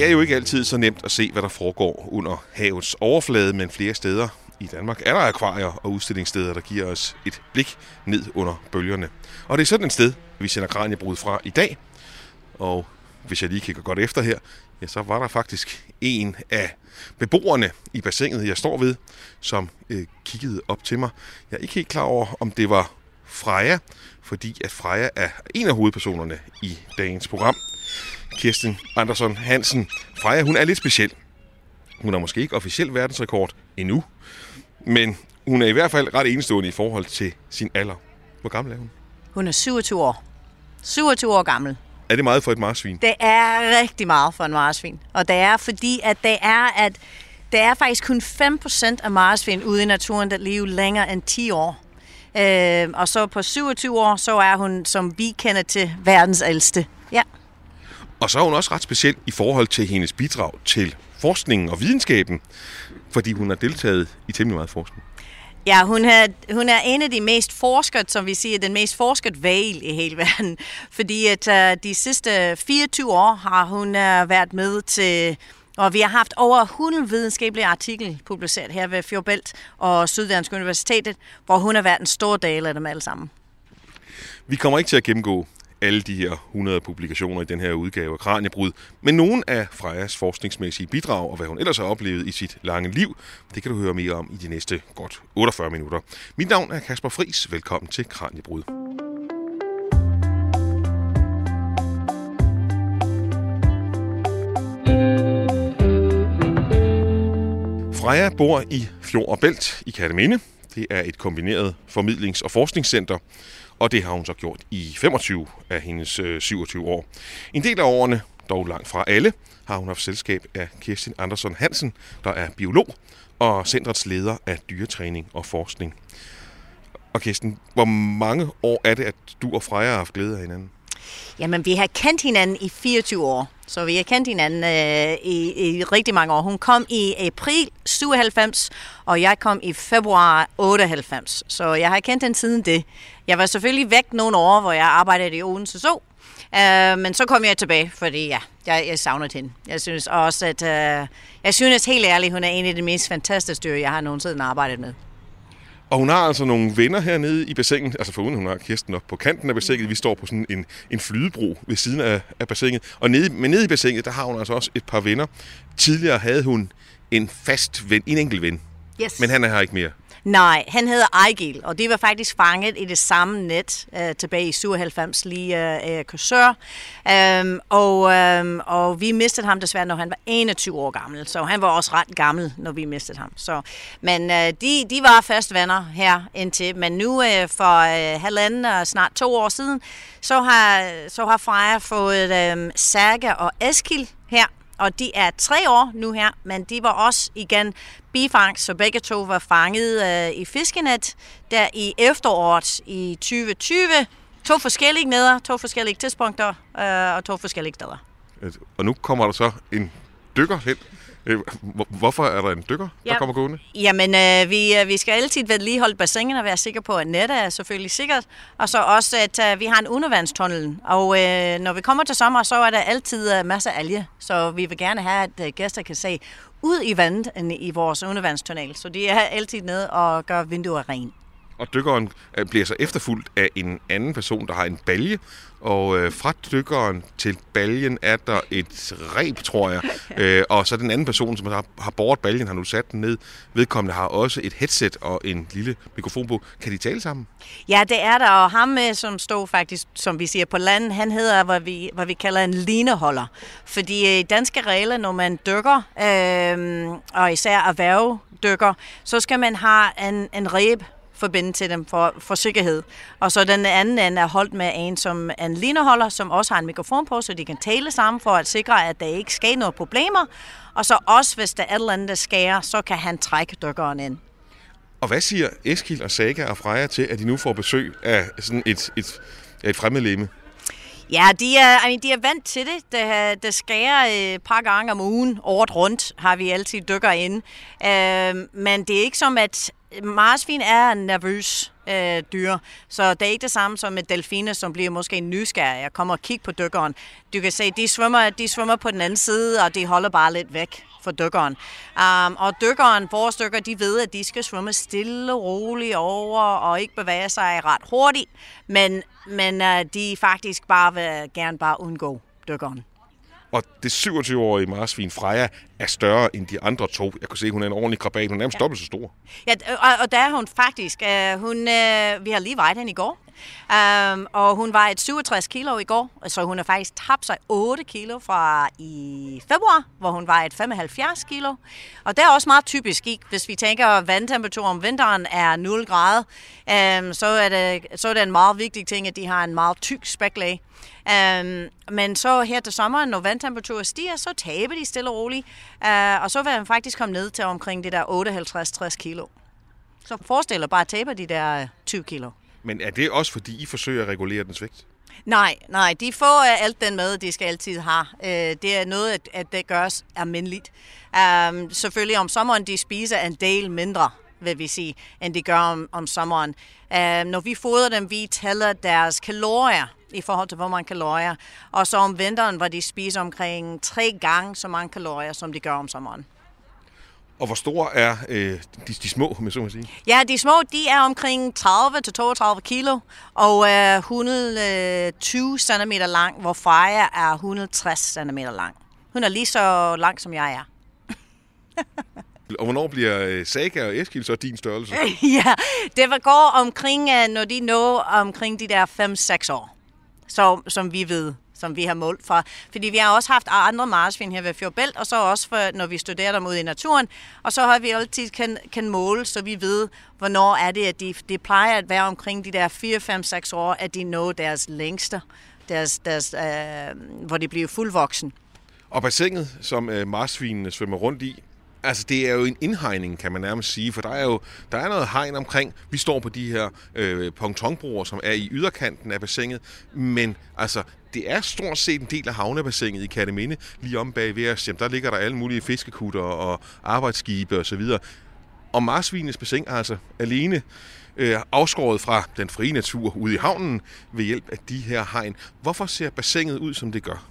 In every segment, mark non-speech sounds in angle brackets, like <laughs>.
Det er jo ikke altid så nemt at se, hvad der foregår under havets overflade, men flere steder i Danmark er der akvarier og udstillingssteder, der giver os et blik ned under bølgerne. Og det er sådan et sted, vi sender Kranjebrud fra i dag. Og hvis jeg lige kigger godt efter her, ja, så var der faktisk en af beboerne i bassinet, jeg står ved, som øh, kiggede op til mig. Jeg er ikke helt klar over, om det var Freja, fordi at Freja er en af hovedpersonerne i dagens program. Kirsten Andersson Hansen. Freja, hun er lidt speciel. Hun har måske ikke officiel verdensrekord endnu, men hun er i hvert fald ret enestående i forhold til sin alder. Hvor gammel er hun? Hun er 27 år. 27 år gammel. Er det meget for et marsvin? Det er rigtig meget for en marsvin. Og det er fordi, at det er, at det er faktisk kun 5% af marsvin ude i naturen, der lever længere end 10 år. Øh, og så på 27 år, så er hun, som vi kender til, verdens ældste. Ja. Og så er hun også ret speciel i forhold til hendes bidrag til forskningen og videnskaben, fordi hun har deltaget i temmelig meget forskning. Ja, hun er, hun er en af de mest forsket, som vi siger, den mest forsket valg i hele verden. <laughs> Fordi at uh, de sidste 24 år har hun uh, været med til, og vi har haft over 100 videnskabelige artikler publiceret her ved Fjordbælt og Syddansk Universitetet, hvor hun har været en stor del af dem alle sammen. Vi kommer ikke til at gennemgå alle de her 100 publikationer i den her udgave af Kranjebrud. Men nogle af Frejas forskningsmæssige bidrag og hvad hun ellers har oplevet i sit lange liv, det kan du høre mere om i de næste godt 48 minutter. Mit navn er Kasper Fris. Velkommen til Kranjebrud. Freja bor i Fjord og Bælt i Katteminde. Det er et kombineret formidlings- og forskningscenter, og det har hun så gjort i 25 af hendes øh, 27 år. En del af årene, dog langt fra alle, har hun haft selskab af Kirsten Andersen Hansen, der er biolog og centrets leder af dyretræning og forskning. Og Kirsten, hvor mange år er det, at du og Freja har haft glæde af hinanden? Jamen, vi har kendt hinanden i 24 år, så vi har kendt hinanden øh, i, i rigtig mange år. Hun kom i april 97, og jeg kom i februar 98, så jeg har kendt hende siden det. Jeg var selvfølgelig væk nogle år, hvor jeg arbejdede i Odense Zoo. øh, men så kom jeg tilbage, fordi ja, jeg, jeg savnede hende. Jeg synes også, at øh, jeg synes helt ærligt, hun er en af de mest fantastiske dyr, jeg har nogensinde arbejdet med. Og hun har altså nogle venner hernede i bassinet, altså foruden hun har Kirsten op på kanten af bassinet. Vi står på sådan en, en flydebro ved siden af, af bassinet. Og nede, men nede i bassinet, der har hun altså også et par venner. Tidligere havde hun en fast ven, en enkelt ven. Yes. Men han er her ikke mere. Nej, han hedder Ejgil, og det var faktisk fanget i det samme net øh, tilbage i 97 lige af øh, Korsør. Øhm, og, øhm, og vi mistede ham desværre, når han var 21 år gammel, så han var også ret gammel, når vi mistede ham. Så, men øh, de, de var fast venner her indtil, men nu øh, for øh, halvanden og snart to år siden, så har, så har Freja fået øh, Saga og Eskil her og de er tre år nu her, men de var også igen bifangst, så begge to var fanget øh, i fiskenet der i efteråret i 2020. To forskellige neder, to forskellige tidspunkter øh, og to forskellige steder. Øh, og nu kommer der så en dykker hen Hvorfor er der en dykker, der ja, kommer gående? Jamen, øh, vi, øh, vi skal altid vedligeholde bassinet og være sikre på, at nettet er selvfølgelig sikkert. Og så også, at øh, vi har en undervandstunnel. Og øh, når vi kommer til sommer, så er der altid øh, masser af alge. Så vi vil gerne have, at øh, gæster kan se ud i vandet i vores undervandstunnel. Så de er altid nede og gør vinduer ren. Og dykkeren øh, bliver så efterfulgt af en anden person, der har en balje, og øh, fra dykkeren til baljen er der et reb, tror jeg. <laughs> Øh, og så den anden person, som har, har båret baljen, har nu sat den ned. Vedkommende har også et headset og en lille mikrofon på. Kan de tale sammen? Ja, det er der. Og ham, øh, som står faktisk, som vi siger på landet, han hedder, hvad vi, hvad vi kalder en lineholder. Fordi i danske regler, når man dykker, øh, og især erhvervdykker, så skal man have en, en reb forbinde til dem for, for sikkerhed. Og så den anden ende er holdt med en, som en lineholder, som også har en mikrofon på, så de kan tale sammen for at sikre, at der ikke sker noget problemer. Og så også, hvis der er et eller andet, der skærer, så kan han trække dykkeren ind. Og hvad siger Eskil og Saga og Freja til, at de nu får besøg af sådan et, et, et fremmedlemme? Ja, de er, I mean, de er vant til det. Det, det skærer et par gange om ugen, året rundt, har vi altid dykker ind. Øh, men det er ikke som, at marsvin er nervøs. øh, dyr. Så det er ikke det samme som med delfiner, som bliver måske nysgerrige og kommer og kigger på dykkeren. Du kan se, de svømmer, de svømmer på den anden side, og de holder bare lidt væk for dykkeren. Um, og dykkeren, vores dykker, de ved, at de skal svømme stille og roligt over og ikke bevæge sig ret hurtigt, men, men uh, de faktisk bare vil gerne bare undgå dykkeren. Og det 27-årige marsvin Freja er større end de andre to. Jeg kunne se, at hun er en ordentlig krabat. Hun er nærmest ja. dobbelt så stor. Ja, og, og der er hun faktisk. Uh, hun, uh, vi har lige vejet hende i går. Um, og hun var et 67 kilo i går, så hun har faktisk tabt sig 8 kilo fra i februar, hvor hun var et 75 kilo. Og det er også meget typisk, ikke? hvis vi tænker, at vandtemperatur om vinteren er 0 grader, um, så, er det, så er det en meget vigtig ting, at de har en meget tyk spæklag. Um, men så her til sommeren, når vandtemperaturen stiger, så taber de stille og roligt. Uh, og så vil han faktisk komme ned til omkring det der 58-60 kilo. Så forestil dig bare at tabe de der øh, 20 kilo. Men er det også, fordi I forsøger at regulere dens vægt? Nej, nej, de får øh, alt den mad, de skal altid have. Øh, det er noget, at, det gøres almindeligt. Um, selvfølgelig om sommeren, de spiser en del mindre, vil vi sige, end de gør om, om sommeren. Uh, når vi fodrer dem, vi tæller deres kalorier i forhold til, hvor mange kalorier. Og så om vinteren, hvor de spiser omkring tre gange så mange kalorier, som de gør om sommeren. Og hvor store er øh, de, de små, med så må sige? Ja, de små, de er omkring 30-32 kilo, og øh, 120 cm lang, hvor Freja er 160 cm lang. Hun er lige så lang, som jeg er. <laughs> og hvornår bliver øh, Saga og Eskil så din størrelse? <laughs> ja, det går omkring, øh, når de når omkring de der 5-6 år, så, som vi ved som vi har målt fra. Fordi vi har også haft andre marsvin her ved Fjordbælt, og så også for, når vi studerer dem ude i naturen. Og så har vi altid kan, kan måle, så vi ved, hvornår er det, at de, de plejer at være omkring de der 4, 5, 6 år, at de når deres længste, deres, deres, øh, hvor de bliver fuldvoksen. Og bassinet, som øh, marsvinene svømmer rundt i, Altså, det er jo en indhegning, kan man nærmest sige, for der er jo der er noget hegn omkring. Vi står på de her øh, pontonbroer, som er i yderkanten af bassinet, men altså, det er stort set en del af havnebassinet i Kateminde, lige om bag ved os. Jamen, der ligger der alle mulige fiskekutter og arbejdsskibe osv. Og, og marsvinens bassin er altså alene øh, afskåret fra den frie natur ude i havnen ved hjælp af de her hegn. Hvorfor ser bassinet ud, som det gør?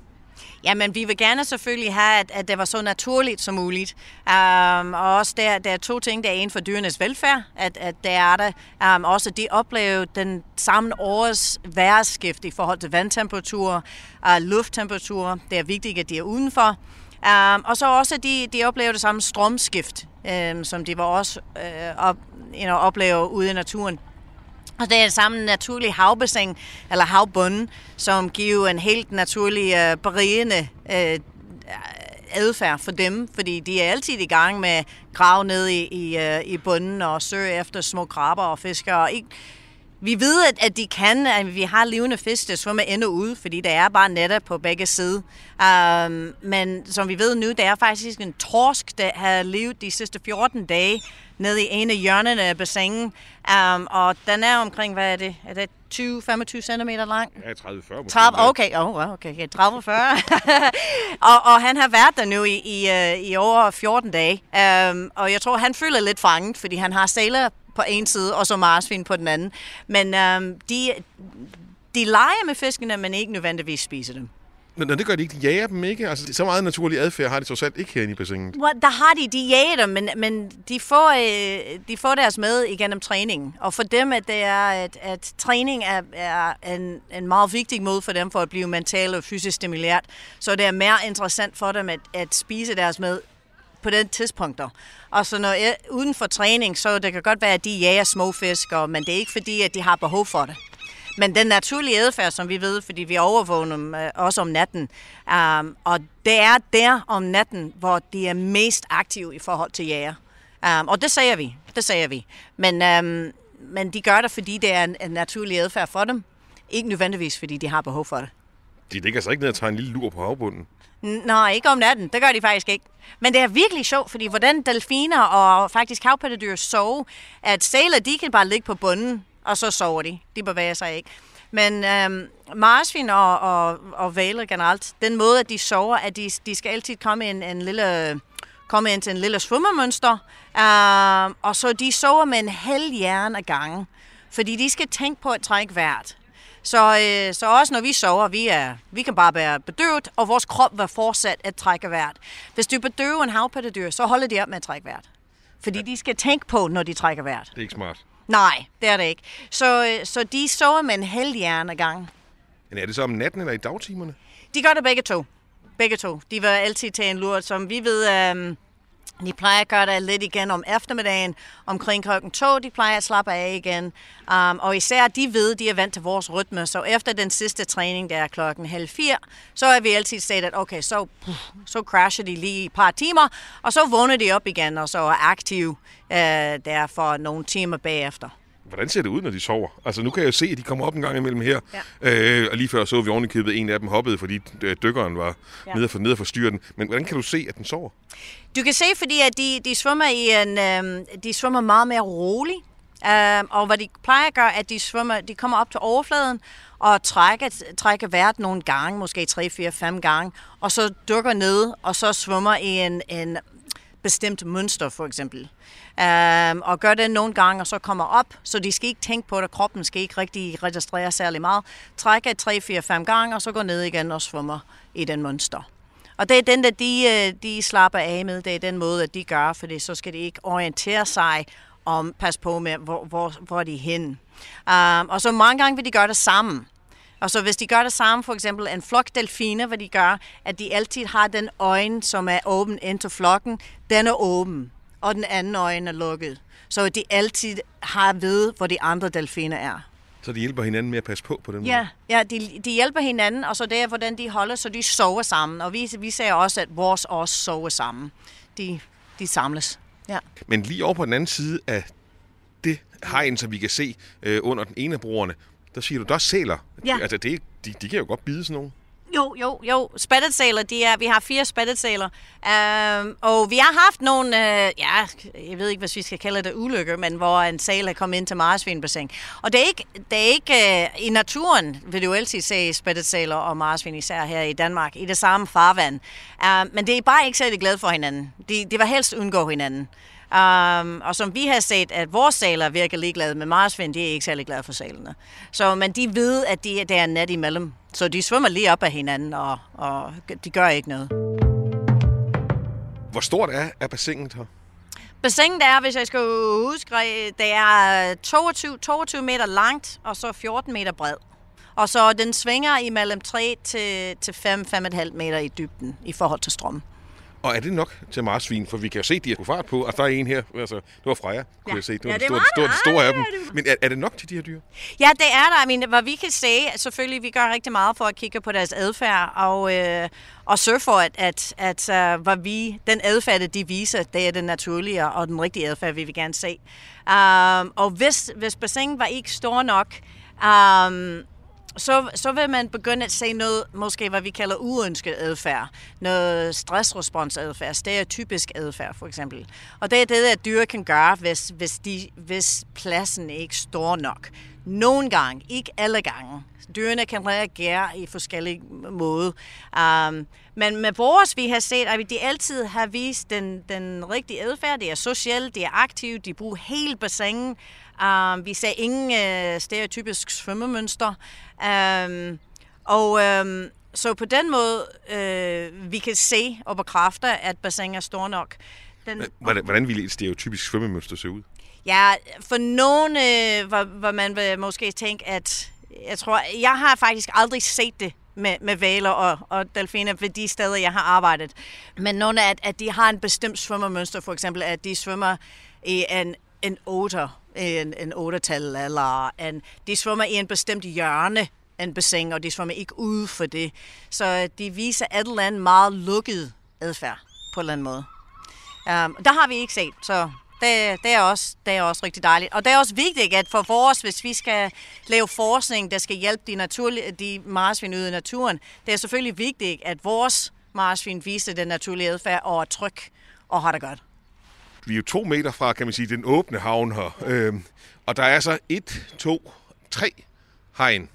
Jamen, vi vil gerne selvfølgelig have, at, at det var så naturligt som muligt. Um, og også der, der er to ting. Der er en for dyrenes velfærd, at, at der er der. Um, også de oplever den samme års vejrskift i forhold til vandtemperatur, uh, lufttemperatur. Det er vigtigt, at de er udenfor. Um, og så også, at de, de oplever det samme strømskift, um, som de var også uh, op, you know, oplever ude i naturen. Og det er samme naturlige havbassin, eller havbunden, som giver en helt naturlig øh, berigende øh, adfærd for dem, fordi de er altid i gang med at grave ned i, i, øh, i bunden og søge efter små krabber og fisker. Og ikke, vi ved, at, at de kan, at vi har levende fisk, der svømmer ind og ud, fordi der er bare netter på begge sider. Um, men som vi ved nu, der er faktisk en torsk, der har levet de sidste 14 dage nede i en af hjørnerne af bassinet. Um, og den er omkring, hvad er det? Er det 20-25 cm lang? Ja, 30-40 30, okay, oh, okay, 30-40. <laughs> og, og han har været der nu i, i, øh, i over 14 dage. Um, og jeg tror, han føler lidt fanget, fordi han har sæler på en side, og så marsvin på den anden. Men um, de, de leger med fiskene, men ikke nødvendigvis spiser dem. Men det gør de ikke. De jager dem ikke. Altså, så meget naturlig adfærd har de trods alt ikke herinde i bassinet. Well, der har de, de jager dem, men, men de, får, øh, de får deres med igennem træningen. Og for dem, at, det er, at, at træning er, er en, en meget vigtig måde for dem for at blive mentalt og fysisk stimuleret. Så det er mere interessant for dem at, at spise deres med på den tidspunkter. Og så når jeg, uden for træning, så det kan godt være, at de jager småfisk, men det er ikke fordi, at de har behov for det. Men den naturlige adfærd, som vi ved, fordi vi overvåger dem øh, også om natten, um, og det er der om natten, hvor de er mest aktive i forhold til jæger. Um, og det siger vi, det siger vi. Men, um, men de gør det, fordi det er en, en naturlig adfærd for dem. Ikke nødvendigvis, fordi de har behov for det. De ligger så ikke ned og tager en lille lur på havbunden? Nej, ikke om natten. Det gør de faktisk ikke. Men det er virkelig sjovt, fordi hvordan delfiner og faktisk havpattedyr sover, at sæler, de kan bare ligge på bunden og så sover de. De bevæger sig ikke. Men øhm, marsvin og, og, og valer generelt, den måde, at de sover, at de, de skal altid komme en, en lille komme ind til en lille svømmemønster, øh, og så de sover med en halv hjerne ad gangen. Fordi de skal tænke på at trække vejret. Så, øh, så også når vi sover, vi, er, vi kan bare være bedøvet, og vores krop vil fortsat at trække vejret. Hvis du bedøver en havpattedyr, så holder de op med at trække vejret. Fordi de skal tænke på, når de trækker vejret. Det er ikke smart. Nej, det er det ikke. Så, øh, så de sover med en halv hjernegang. Men er det så om natten eller i dagtimerne? De gør det begge to. Begge to. De vil altid tage en lur, som vi ved, øh, de plejer at gøre det lidt igen om eftermiddagen, omkring klokken to, de plejer at slappe af igen. Um, og især de ved, de er vant til vores rytme, så efter den sidste træning, der er klokken halv fire, så er vi altid set, at okay, så, så crasher de lige et par timer, og så vågner de op igen, og så er aktive uh, der for nogle timer bagefter. Hvordan ser det ud, når de sover? Altså, nu kan jeg jo se, at de kommer op en gang imellem her. Ja. Øh, og lige før så vi ovenikøbet, en af dem hoppede, fordi øh, dykkeren var ja. nede, for, nede for styre den. Men hvordan kan du se, at den sover? Du kan se, fordi at de, de, svømmer i en, øh, de svømmer meget mere roligt. Øh, og hvad de plejer at gøre, at de, svømmer, de kommer op til overfladen og trækker, trækker vejret nogle gange, måske 3, 4, 5 gange, og så dykker ned, og så svømmer i en, en bestemt mønster, for eksempel. Um, og gør det nogle gange, og så kommer op, så de skal ikke tænke på det, kroppen skal ikke rigtig registrere særlig meget. Trækker 3, 4, 5 gange, og så går ned igen og svømmer i den mønster. Og det er den, der de, øh, de slapper af med, det er den måde, at de gør, fordi så skal de ikke orientere sig om, pas på med, hvor, hvor, hvor de er henne. Um, og så mange gange vil de gøre det sammen. Og så hvis de gør det samme, for eksempel en flok delfiner, hvad de gør, at de altid har den øjne, som er åben ind til flokken, den er åben, og den anden øjne er lukket. Så de altid har ved, hvor de andre delfiner er. Så de hjælper hinanden med at passe på på den ja, måde? Ja, de, de hjælper hinanden, og så det er, hvordan de holder, så de sover sammen. Og vi, vi ser også, at vores også sover sammen. De, de samles. Ja. Men lige over på den anden side af det hegn, som vi kan se øh, under den ene af broerne, der siger du, der er sæler. Ja. Altså, det, de, de kan jo godt bide sådan nogle. Jo, jo, jo. Spattetsæler, de er, vi har fire spattetsæler. Øhm, og vi har haft nogle, øh, ja, jeg ved ikke, hvad vi skal kalde det, ulykker, men hvor en sæl er kommet ind til marsvinbassin. Og det er ikke, det er ikke øh, i naturen, vil du altid se spattetsæler og marsvin, især her i Danmark, i det samme farvand. Øh, men det er bare ikke særlig glad for hinanden. De, de var helst undgå hinanden. Um, og som vi har set, at vores saler virker ligeglade med marsvin, de er ikke særlig glade for salene. Så, men de ved, at de, der er net imellem. Så de svømmer lige op af hinanden, og, og de gør ikke noget. Hvor stort er, er bassinet her? Bassinet er, hvis jeg skal huske, det er 22, 22 meter langt, og så 14 meter bred. Og så den svinger imellem 3 til, til 5-5,5 meter i dybden i forhold til strøm. Og er det nok til marsvin? For vi kan jo se, de har fart på. Altså, der er en her. Altså, det var Freja, kunne Ja. jeg se. Det var Ja, det store, var store, der. store af dem. Men er, er det nok til de her dyr? Ja, det er der. I mean, hvad vi kan se, selvfølgelig, vi gør rigtig meget for at kigge på deres adfærd, og, øh, og sørge for, at, at, at uh, hvad vi, den adfærd, de viser, det er den naturlige og den rigtige adfærd, vi vil gerne se. Um, og hvis, hvis bassinet var ikke stor nok, um, så, så vil man begynde at se noget, måske hvad vi kalder uønsket adfærd. Noget stressresponsadfærd, stereotypisk adfærd for eksempel. Og det er det, at dyr kan gøre, hvis, hvis, de, hvis pladsen ikke er stor nok. Nogle gange, ikke alle gange. Dyrene kan reagere i forskellige måder. Um, men med vores, vi har set, at de altid har vist den, den rigtige adfærd. De er sociale, de er aktive, de bruger hele bassinet. Um, vi ser ingen uh, stereotypisk svømmemønster. Um, og um, så på den måde, uh, vi kan se og bekræfte, at bassinet er stor nok. Den, Hvordan, hvordan ville et stereotypisk svømmemønster se ud? Ja, for nogen, øh, hvor, hvor man vil måske tænke, at jeg tror, jeg har faktisk aldrig set det med, med valer og, og delfiner ved de steder, jeg har arbejdet. Men nogle af, at, at de har en bestemt svømmermønster, for eksempel, at de svømmer i en, en otter, en, en ottertal, eller en, de svømmer i en bestemt hjørne en bassin, og de svømmer ikke ude for det. Så de viser et eller andet meget lukket adfærd på en eller anden måde. Um, der har vi ikke set, så det, det, er også, det er også rigtig dejligt. Og det er også vigtigt, at for vores, hvis vi skal lave forskning, der skal hjælpe de, naturlige, de marsvin ude i naturen, det er selvfølgelig vigtigt, at vores marsvin viser den naturlige adfærd og er tryg og har det godt. Vi er jo to meter fra, kan man sige, den åbne havn her. Øhm, og der er så et, to, tre hegn.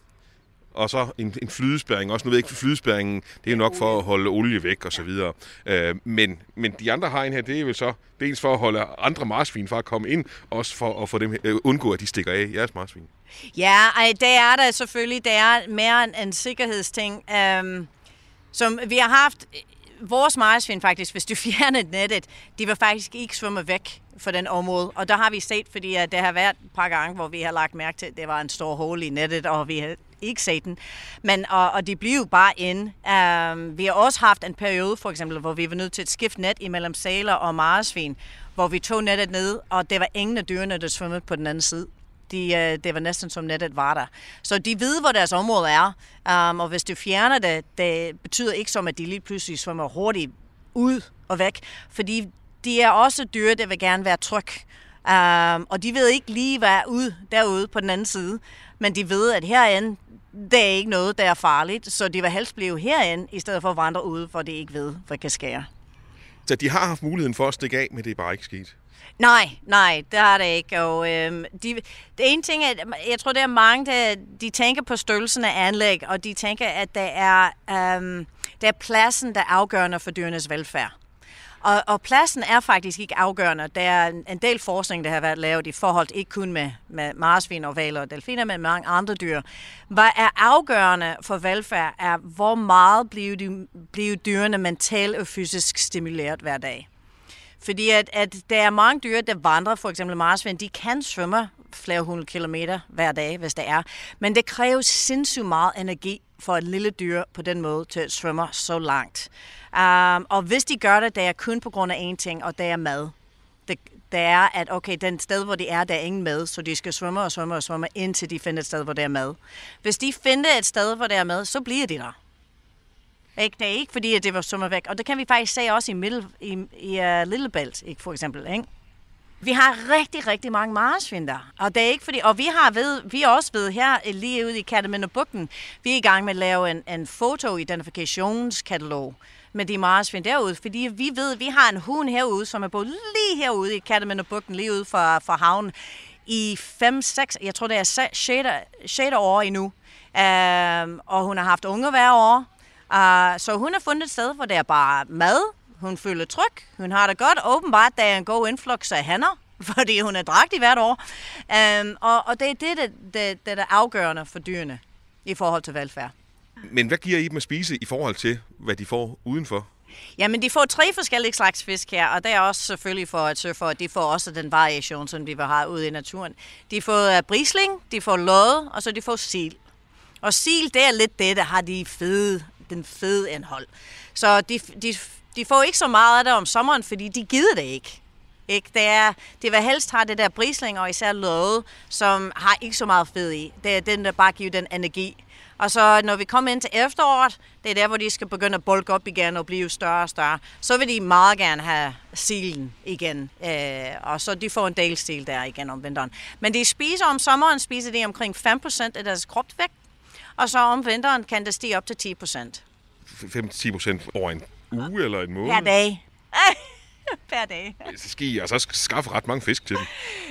og så en, en flydespæring. Også nu ved jeg ikke, flydespæringen, det er nok for at holde olie væk og så videre. Øh, men, men de andre hegn her, det er vel så dels for at holde andre marsvin fra at komme ind, også for at få dem, øh, undgå, at de stikker af jeres marsvin. Ja, ej, det er der selvfølgelig. Det er mere en, en sikkerhedsting. Øhm, som vi har haft vores marsvin faktisk, hvis du <laughs> fjerner nettet, de vil faktisk ikke svømme væk for den område. Og der har vi set, fordi at det har været et par gange, hvor vi har lagt mærke til, at det var en stor hul i nettet, og vi har ikke set den. Men, og, og de bliver jo bare ind. Um, øhm, vi har også haft en periode, for eksempel, hvor vi var nødt til at skifte net imellem saler og marsvin, hvor vi tog nettet ned, og det var ingen af dyrene, der svømmede på den anden side. De, øh, det var næsten som nettet var der. Så de ved, hvor deres område er, um, og hvis du fjerner det, det betyder ikke som, at de lige pludselig svømmer hurtigt ud og væk, fordi de er også dyre, der vil gerne være tryg. Um, og de ved ikke lige, hvad er ude, derude på den anden side, men de ved, at herinde, det er ikke noget, der er farligt, så de vil helst blive herinde, i stedet for at vandre ude, hvor de ikke ved, hvad kan skære. Så de har haft muligheden for at stikke af, men det er bare ikke sket? Nej, nej, det har det ikke. Og, øhm, de, det ene ting er, jeg tror, det er mange, der de tænker på størrelsen af anlæg, og de tænker, at det er, øhm, det er pladsen, der er afgørende for dyrenes velfærd. Og, og pladsen er faktisk ikke afgørende. Der er en del forskning, der har været lavet i forhold ikke kun med, med marsvin og valer og delfiner, men mange andre dyr. Hvad er afgørende for velfærd er, hvor meget bliver, de, bliver dyrene mentalt og fysisk stimuleret hver dag. Fordi at, at der er mange dyr, der vandrer, for eksempel marsvin, de kan svømme flere hundrede kilometer hver dag, hvis det er. Men det kræver sindssygt meget energi for et lille dyr på den måde til at svømme så langt. Um, og hvis de gør det, det er kun på grund af én ting, og det er mad. Det, det er, at okay, den sted, hvor de er, der er ingen mad, så de skal svømme og svømme og svømme, indtil de finder et sted, hvor der er mad. Hvis de finder et sted, hvor der er mad, så bliver de der. Ikke? Det er ikke fordi, at det var svømmer væk. Og det kan vi faktisk se også i, middel, i, i uh, Lillebælt, ikke, for eksempel. Ikke? Vi har rigtig, rigtig mange marsvin der. Og det er ikke fordi, og vi har ved, vi er også ved her øh, lige ude i Kataminde vi er i gang med at lave en, en fotoidentifikationskatalog med de marsvin derude, fordi vi ved, at vi har en hund herude, som er boet lige herude i Kataminde lige ude for, for havnen, i 5-6, jeg tror det er 6. år endnu. Um, og hun har haft unge hver år. Uh, så hun har fundet et sted, hvor der er bare mad, hun føler tryg, hun har det godt. Åbenbart, der er en god influx af hanner, <laughs> fordi hun er dragtig hvert år. Um, og, og det er det, det, det, det er afgørende for dyrene i forhold til velfærd. Men hvad giver I dem at spise i forhold til, hvad de får udenfor? Jamen, de får tre forskellige slags fisk her, og det er også selvfølgelig for at sørge for, at de får også den variation, som vil have ude i naturen. De får uh, brisling, de får lod, og så de får sil. Og sil, det er lidt det, der har de fede, den fede indhold. Så de, de, de får ikke så meget af det om sommeren, fordi de gider det ikke. Ikke? Det, er, det vil helst har det der brisling, og især løde, som har ikke så meget fed i. Det er den, der bare giver den energi. Og så når vi kommer ind til efteråret, det er der, hvor de skal begynde at bulke op igen og blive større og større, så vil de meget gerne have silen igen. Øh, og så de får en del stil der igen om vinteren. Men de spiser om sommeren, spiser de omkring 5% af deres kropsvægt, og så om vinteren kan det stige op til 10%. 5-10% over en uge eller en måned? Per dag. <laughs> per dag. Så skal I altså skaffe ret mange fisk til dem.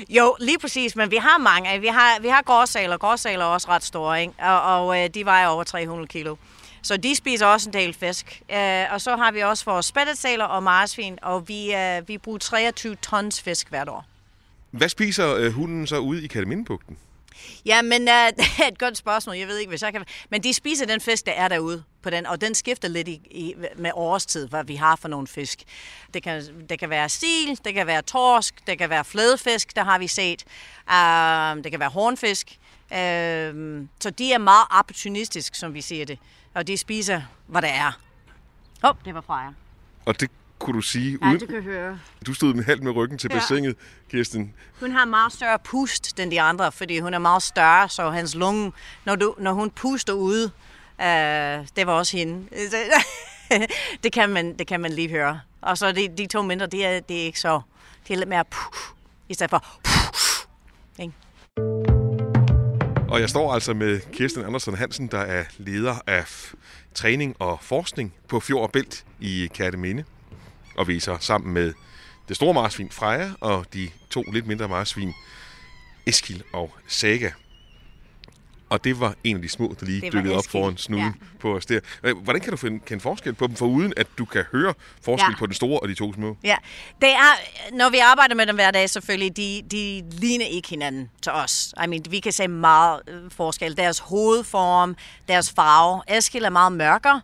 Jo, lige præcis, men vi har mange. Vi har, vi har gårdsaler. Gårdsaler er også ret store, ikke? Og, og øh, de vejer over 300 kilo. Så de spiser også en del fisk. Uh, og så har vi også vores spættesaler og marsvin, og vi, uh, vi bruger 23 tons fisk hvert år. Hvad spiser uh, hunden så ude i Katamindbugten? Ja, men uh, <laughs> det er et godt spørgsmål. Jeg ved ikke, hvis jeg kan... Men de spiser den fisk, der er derude på den, og den skifter lidt i, i, med årstid, hvad vi har for nogle fisk. Det kan, det kan være sil, det kan være torsk, det kan være flødefisk, der har vi set. Uh, det kan være hornfisk. Uh, så de er meget opportunistisk, som vi siger det. Og de spiser, hvad der er. Åh, oh, det var Freja. Og det kunne du sige? Ja, uden... det kan høre. Du stod med halvt med ryggen til ja. bassinet, Kirsten. Hun har meget større pust end de andre, fordi hun er meget større, så hans lunge, når, du, når hun puster ud, øh, det var også hende. <laughs> det, kan man, det kan man lige høre. Og så de, de to mindre, det er, det er ikke så, det er lidt mere puh, i stedet for puh, ikke? Og jeg står altså med Kirsten Andersen Hansen, der er leder af træning og forskning på Fjord og Bælt i Kærteminde og viser sammen med det store marsvin Freja og de to lidt mindre marsvin Eskil og Saga og det var en af de små, der lige Det dykkede op foran snuden ja. på os der. Øh, Hvordan kan du finde, kende forskel på dem, foruden at du kan høre forskel Ja. på den store og de to små? Ja, det er, når vi arbejder med dem hver dag selvfølgelig, de, de ligner ikke hinanden til os. I mean, vi kan se meget øh, forskel. Deres hovedform, deres farve. Eskild er meget mørkere,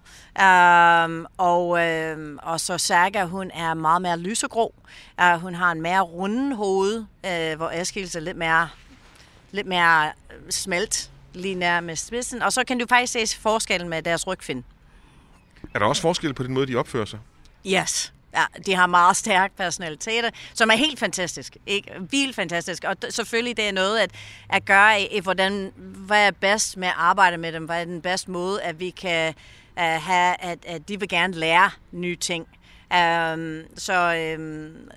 um, og, um, og så Saga, hun er meget mere lysegrå. Uh, hun har en mere runden hoved, uh, hvor Eskild er lidt mere, lidt mere øh, smelt lige nær med spidsen. Og så kan du faktisk se forskellen med deres rygfind. Er der også forskel på den måde, de opfører sig? Yes. Ja, de har meget stærk personaliteter, som er helt fantastisk. Ikke? Vildt fantastisk. Og selvfølgelig det er noget at, at gøre i, i, hvordan, hvad er bedst med at arbejde med dem. Hvad er den bedste måde, at vi kan uh, have, at, at de vil gerne lære nye ting. Um, så um,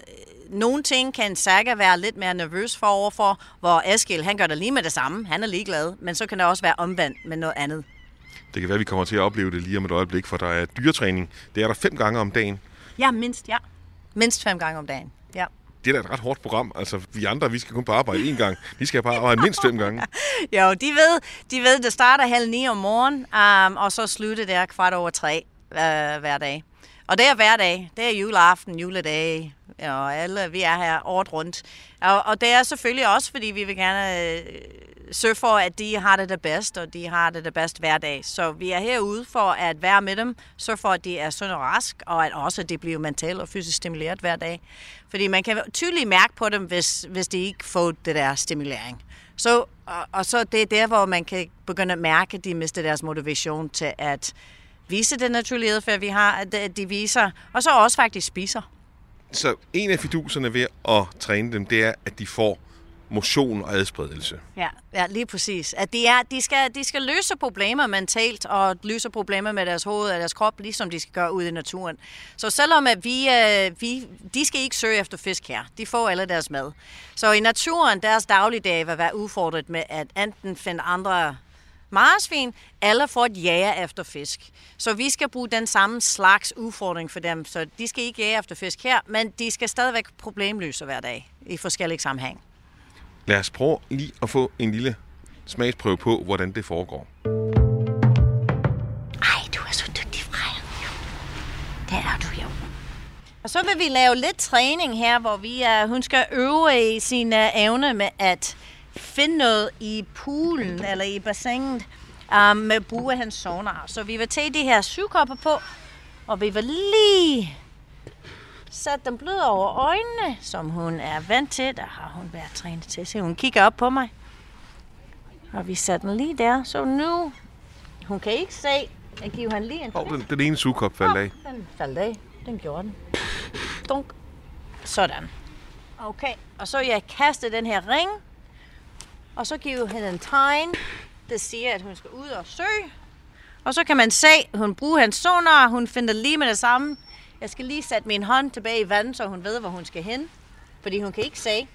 nogle ting kan Saga være lidt mere nervøs for overfor, hvor Eskild, han gør det lige med det samme. Han er ligeglad. Men så kan det også være omvendt med noget andet. Det kan være, vi kommer til at opleve det lige om et øjeblik, for der er dyretræning. Det er der fem gange om dagen. Ja, mindst, ja. Mindst fem gange om dagen. Ja. Det er da et ret hårdt program. Altså, vi andre, vi skal kun på arbejde én gang. De skal bare arbejde mindst fem gange. <laughs> Jo, de ved, de ved, det starter halv ni om morgenen, um, og så slutter det kvart over tre uh, hver dag. Og det er hverdag. Det er juleaften, juledag, og alle, vi er her året rundt. Og, og det er selvfølgelig også, fordi vi vil gerne øh, sørge for, at de har det det bedst, og de har det det bedst hver dag. Så vi er herude for at være med dem, sørge for, at de er sund og rask, og at også at de bliver mentalt og fysisk stimuleret hver dag. Fordi man kan tydeligt mærke på dem, hvis, hvis de ikke får det der stimulering. Så, og, og så det er der, hvor man kan begynde at mærke, at de mister deres motivation til at vise den naturlige adfærd, vi har, at at de viser, og så også faktisk spiser. Så en af fiduserne ved at træne dem, det er, at de får motion og adspredelse. Ja, ja lige præcis. At de, er, de, skal, de skal løse problemer mentalt, og løse problemer med deres hoved og deres krop, ligesom de skal gøre ude i naturen. Så selvom at vi, øh, vi, de skal ikke søge efter fisk her, de får alle deres mad. Så i naturen, deres dagligdag vil være udfordret med at enten finde andre marsvin, eller for at jage efter fisk. Så vi skal bruge den samme slags udfordring for dem. Så de skal ikke jage efter fisk her, men de skal stadigvæk problemløse hver dag i forskellige sammenhæng. Lad os prøve lige at få en lille smagsprøve på, hvordan det foregår. Ej, du er så dygtig, Freja. Det er du jo. Og så vil vi lave lidt træning her, hvor vi, uh, hun skal øve i sin uh, evne med at finde noget i poolen eller i bassinet um, med brug af hans sonar. Så vi vil tage de her sugekopper på, og vi vil lige sætte dem blød over øjnene, som hun er vant til. Der har hun været trænet til. Så hun kigger op på mig. Og vi sætter den lige der. Så nu, hun kan ikke se. Jeg giver han lige en Og den, den ene sugekop faldt af. den faldt af. Den gjorde den. Dunk. Sådan. Okay, og så jeg kaster den her ring. Og så giver hende en tegn, der siger, at hun skal ud og søge. Og så kan man se, at hun bruger hans sonar. Hun finder lige med det samme. Jeg skal lige sætte min hånd tilbage i vandet, så hun ved, hvor hun skal hen. Fordi hun kan ikke se.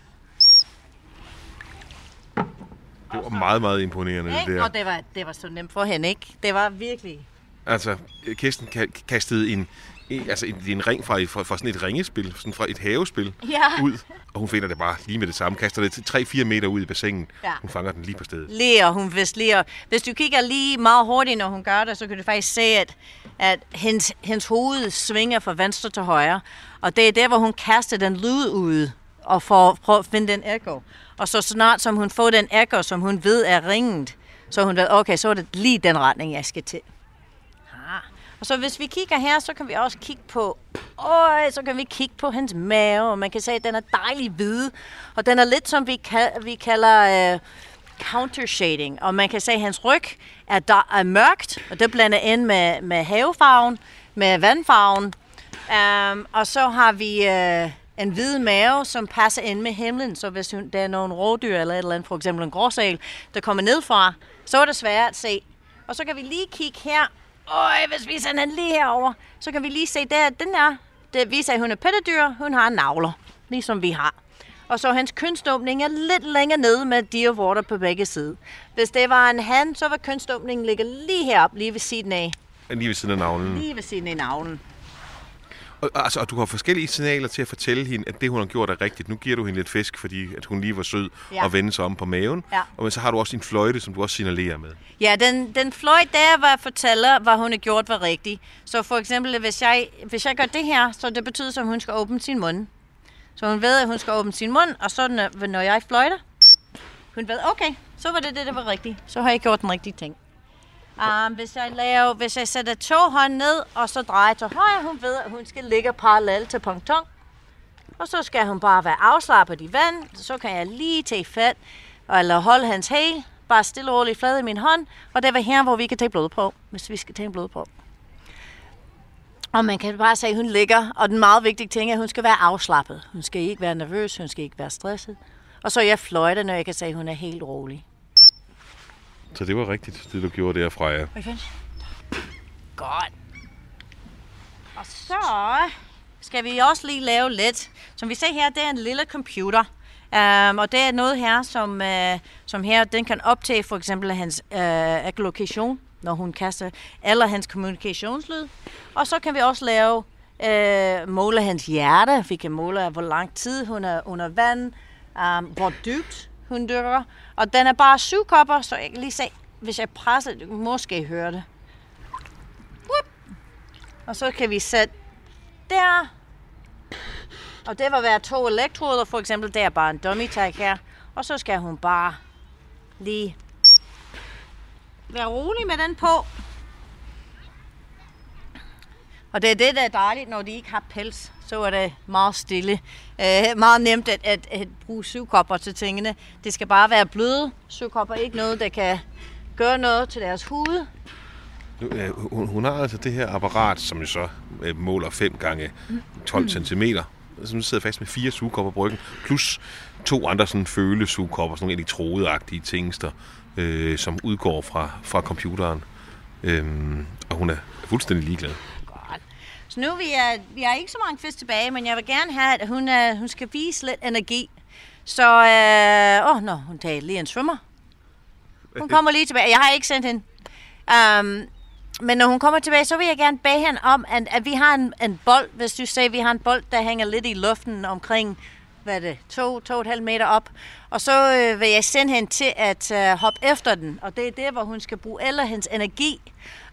Det var meget, meget imponerende, det Ikke? der. Og det var, det var så nemt for hende, ikke? Det var virkelig... Altså, Kirsten ka- kastede en, altså en, en ring fra, fra, fra sådan et ringespil, sådan fra et havespil Ja. ud. Og hun finder det bare lige med det samme. Kaster det 3-4 meter ud i bassinet. Ja. Hun fanger den lige på stedet. Ler, hun vidste ler. Hvis du kigger lige meget hurtigt, når hun gør det, så kan du faktisk se, at, at hendes, hendes hoved svinger fra venstre til højre. Og det er der, hvor hun kaster den lyd ud og får prøve at finde den echo. Og så snart som hun får den echo, som hun ved er ringet, så hun ved, okay, så er det lige den retning, jeg skal til. Og så hvis vi kigger her, så kan vi også kigge på, øj, så kan vi kigge på hans mave, og man kan se, at den er dejlig hvid, og den er lidt som vi, kal- vi kalder øh, countershading, og man kan se, at hans ryg er, der, er mørkt, og det blander ind med, med havefarven, med vandfarven, um, og så har vi øh, en hvid mave, som passer ind med himlen, så hvis der er nogle rådyr eller et eller andet, for eksempel en gråsal, der kommer ned fra, så er det svært at se. Og så kan vi lige kigge her, Øj, hvis vi sender den lige herover, så kan vi lige se der, den er, det viser, at hun er pattedyr, hun har navler, ligesom vi har. Og så hans kønsåbning er lidt længere nede med dirvorter på begge sider. Hvis det var en han, så var kønsåbningen ligge lige heroppe, lige ved siden af. Lige ved siden af navlen. Lige ved siden af navlen. Og, altså, og du har forskellige signaler til at fortælle hende, at det, hun har gjort, er rigtigt. Nu giver du hende lidt fisk, fordi at hun lige var sød Ja. og vende sig om på maven. Ja. Og men så har du også din fløjte, som du også signalerer med. Ja, den, den fløjt der, jeg fortæller, hvad hun har gjort, var rigtigt. Så for eksempel, hvis jeg, hvis jeg gør det her, så det betyder, at hun skal åbne sin mund. Så hun ved, at hun skal åbne sin mund, og så når, når jeg fløjter, hun ved, okay, så var det det, der var rigtigt. Så har jeg gjort den rigtige ting. Um, hvis, jeg laver, hvis jeg sætter to hånd ned, og så drejer til højre, hun ved, at hun skal ligge parallelt til ponton. Og så skal hun bare være afslappet i vand. Så kan jeg lige tage fat, eller holde hans hæl, bare stille og roligt flad i min hånd. Og det var her, hvor vi kan tage blod på, hvis vi skal tage blod på. Og man kan bare sige, at hun ligger, og den meget vigtige ting er, at hun skal være afslappet. Hun skal ikke være nervøs, hun skal ikke være stresset. Og så er jeg fløjter, når jeg kan sige, at hun er helt rolig. Så det var rigtigt, det du gjorde der, Freja. Godt. Og så skal vi også lige lave lidt. Som vi ser her, det er en lille computer. Um, og det er noget her, som, uh, som her, den kan optage for eksempel hans uh, lokation, når hun kaster, eller hans kommunikationslyd. Og så kan vi også lave, uh, måle hans hjerte. Vi kan måle, hvor lang tid hun er under vand, um, hvor dybt hun dykker. Og den er bare syv kopper, så jeg kan lige se, hvis jeg presser, du kan måske høre det. Og så kan vi sætte der. Og det var være to elektroder, for eksempel. Det er bare en dummy tag her. Og så skal hun bare lige være rolig med den på. Og det er det, der er dejligt, når de ikke har pels. Så er det meget stille. Øh, meget nemt at, at, at bruge sugekopper til tingene. Det skal bare være bløde sugekopper. Ikke noget, der kan gøre noget til deres hud. Nu, øh, hun, hun har altså det her apparat, som jo så øh, måler 5 gange 12 cm, som sidder fast med fire sugekopper på ryggen, plus to andre sådan følesugekopper, sådan nogle elektrodeagtige tingster, øh, som udgår fra, fra computeren. Øhm, og hun er fuldstændig ligeglad. Så nu vi er vi har ikke så mange fisk tilbage, men jeg vil gerne have, at hun, uh, hun skal vise lidt energi. Så, øh, åh, nå, hun tager lige en svømmer. Hun kommer lige tilbage. Jeg har ikke sendt hende. Um, men når hun kommer tilbage, så vil jeg gerne bede hende om, at, at vi har en, en bold, hvis du siger, vi har en bold, der hænger lidt i luften omkring, hvad er det, to, to og et halvt meter op. Og så øh, vil jeg sende hende til at øh, hoppe efter den. Og det er der, hvor hun skal bruge eller hendes energi.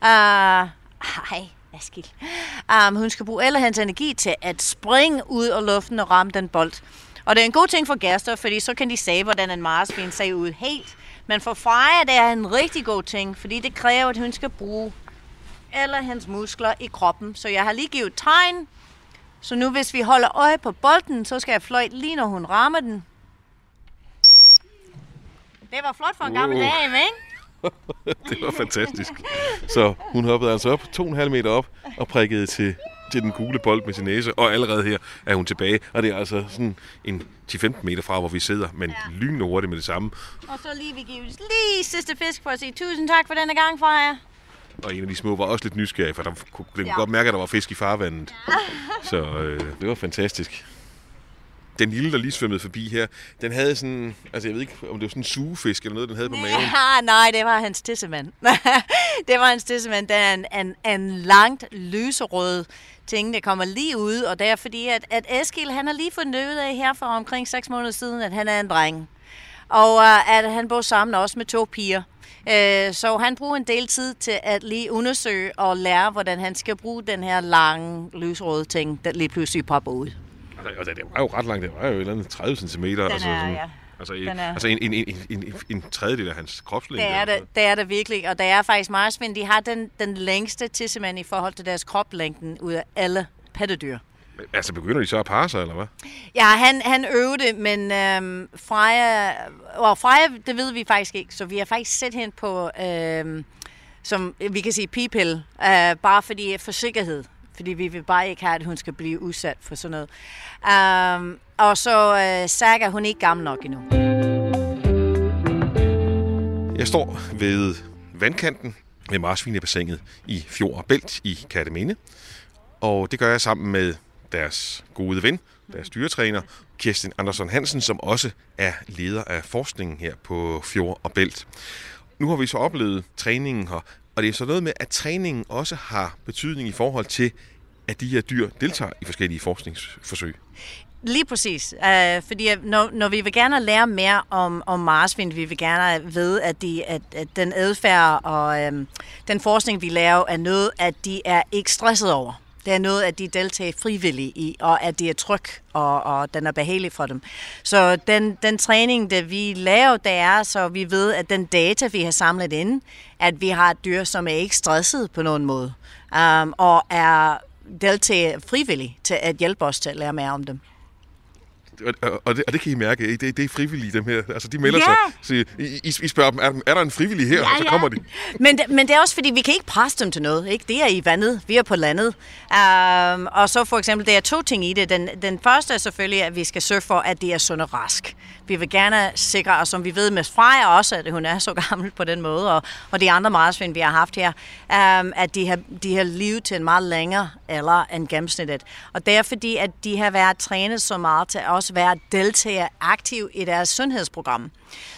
Øh, uh, hej, Askild. Um, hun skal bruge eller hendes energi til at springe ud af luften og ramme den bold. Og det er en god ting for gæster, fordi så kan de se, hvordan en marsvin ser ud helt. Men for Freja, det er en rigtig god ting, fordi det kræver, at hun skal bruge eller hendes muskler i kroppen. Så jeg har lige givet tegn. Så nu hvis vi holder øje på bolden, så skal jeg fløjte lige når hun rammer den. Det var flot for en gammel Uh. dame, ikke? <laughs> det var fantastisk. Så hun hoppede altså op, 2,5 meter op, og prikkede til, til den gule bold med sin næse, og allerede her er hun tilbage. Og det er altså sådan en 10-15 meter fra, hvor vi sidder, men ja. lynhurtigt med det samme. Og så lige vi giver lige sidste fisk for at sige tusind tak for denne gang, Freja. Og en af de små var også lidt nysgerrig, for der kunne, den kunne Ja. godt mærke, at der var fisk i farvandet. Så øh, det var fantastisk. Den lille, der lige svømmede forbi her, den havde sådan, altså jeg ved ikke, om det var sådan en sugefisk eller noget, den havde på maven. Ja, nej, det var hans tissemand. <laughs> det var hans tissemand. Det er en, en, en langt lyserød ting, der kommer lige ud, og det er fordi, at, at Eskild, han har lige fundet ud af her for omkring 6 måneder siden, at han er en dreng. Og uh, at han bor sammen også med to piger. Uh, så han bruger en del tid til at lige undersøge og lære, hvordan han skal bruge den her lange, lysrøde ting, der lige pludselig popper ud. Altså, altså, det var jo ret langt, det var jo et eller andet 30 cm. Den altså, er, sådan, ja. Altså, Den er- altså en, en, en, en, en, tredjedel af hans kropslængde. Det er det, det er det virkelig, og det er faktisk marsvin, de har den, den længste tissemand i forhold til deres kroplængden ud af alle pattedyr. Altså begynder de så at parre sig, eller hvad? Ja, han, han øvede, men øhm, Freja, og Freja, det ved vi faktisk ikke, så vi har faktisk set hende på, øhm, som vi kan sige, pipil, øh, bare fordi for sikkerhed. Fordi vi vil bare ikke have, at hun skal blive udsat for sådan noget. Um, og så øh, Saga, hun er ikke gammel nok endnu. Jeg står ved vandkanten ved marsvinebassinet i Fjord og Bælt i Katteminde. Og det gør jeg sammen med deres gode ven, deres dyretræner, Kirsten Andersson Hansen, som også er leder af forskningen her på Fjord og Bælt. Nu har vi så oplevet træningen her, og det er så noget med, at træningen også har betydning i forhold til at de her dyr deltager i forskellige forskningsforsøg. Lige præcis. Uh, fordi når, når vi vil gerne lære mere om, om marsvin, vi vil gerne vide, at, de, at, at den adfærd og um, den forskning, vi laver, er noget, at de er ikke stresset over. Det er noget, at de deltager frivilligt i, og at det er tryg, og, og den er behagelig for dem. Så den, den træning, der vi laver, det er, så vi ved, at den data, vi har samlet ind, at vi har et dyr, som er ikke stresset på nogen måde, um, og er deltager frivilligt til at hjælpe os til at lære mere om dem og, det, og det kan I mærke, det, det er frivillige, dem her. Altså, de melder ja. sig. Så I, I, spørger dem, er, er der en frivillig her? Ja, og så kommer ja. de. Men, men det er også fordi, vi kan ikke presse dem til noget. Ikke? Det er i vandet, vi er på landet. Um, og så for eksempel, der er to ting i det. Den, den første er selvfølgelig, at vi skal sørge for, at de er sund og rask. Vi vil gerne sikre, og som vi ved med Freja også, at hun er så gammel på den måde, og, og de andre marsvin, vi har haft her, um, at de har, de har levet til en meget længere alder end gennemsnittet. Og det er fordi, at de har været trænet så meget til også være deltager aktiv i deres sundhedsprogram.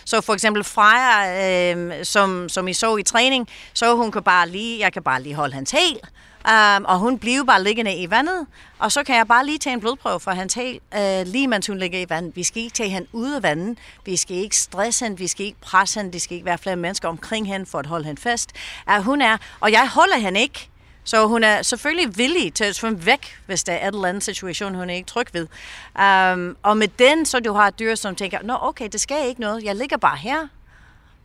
Så for eksempel Freja, øh, som, som I så i træning, så hun kan bare lige, jeg kan bare lige holde hans hæl, Um, og hun bliver bare liggende i vandet, og så kan jeg bare lige tage en blodprøve for hans hæl, uh, lige mens hun ligger i vandet. Vi skal ikke tage hende ud af vandet, vi skal ikke stresse hende, vi skal ikke presse hende, det skal ikke være flere mennesker omkring hende for at holde hende fast. Uh, hun er, og jeg holder hende ikke, så hun er selvfølgelig villig til at svømme væk, hvis der er et eller andet situation, hun er ikke tryg ved. Um, og med den, så du har et dyr, som tænker, nå okay, det skal ikke noget, jeg ligger bare her,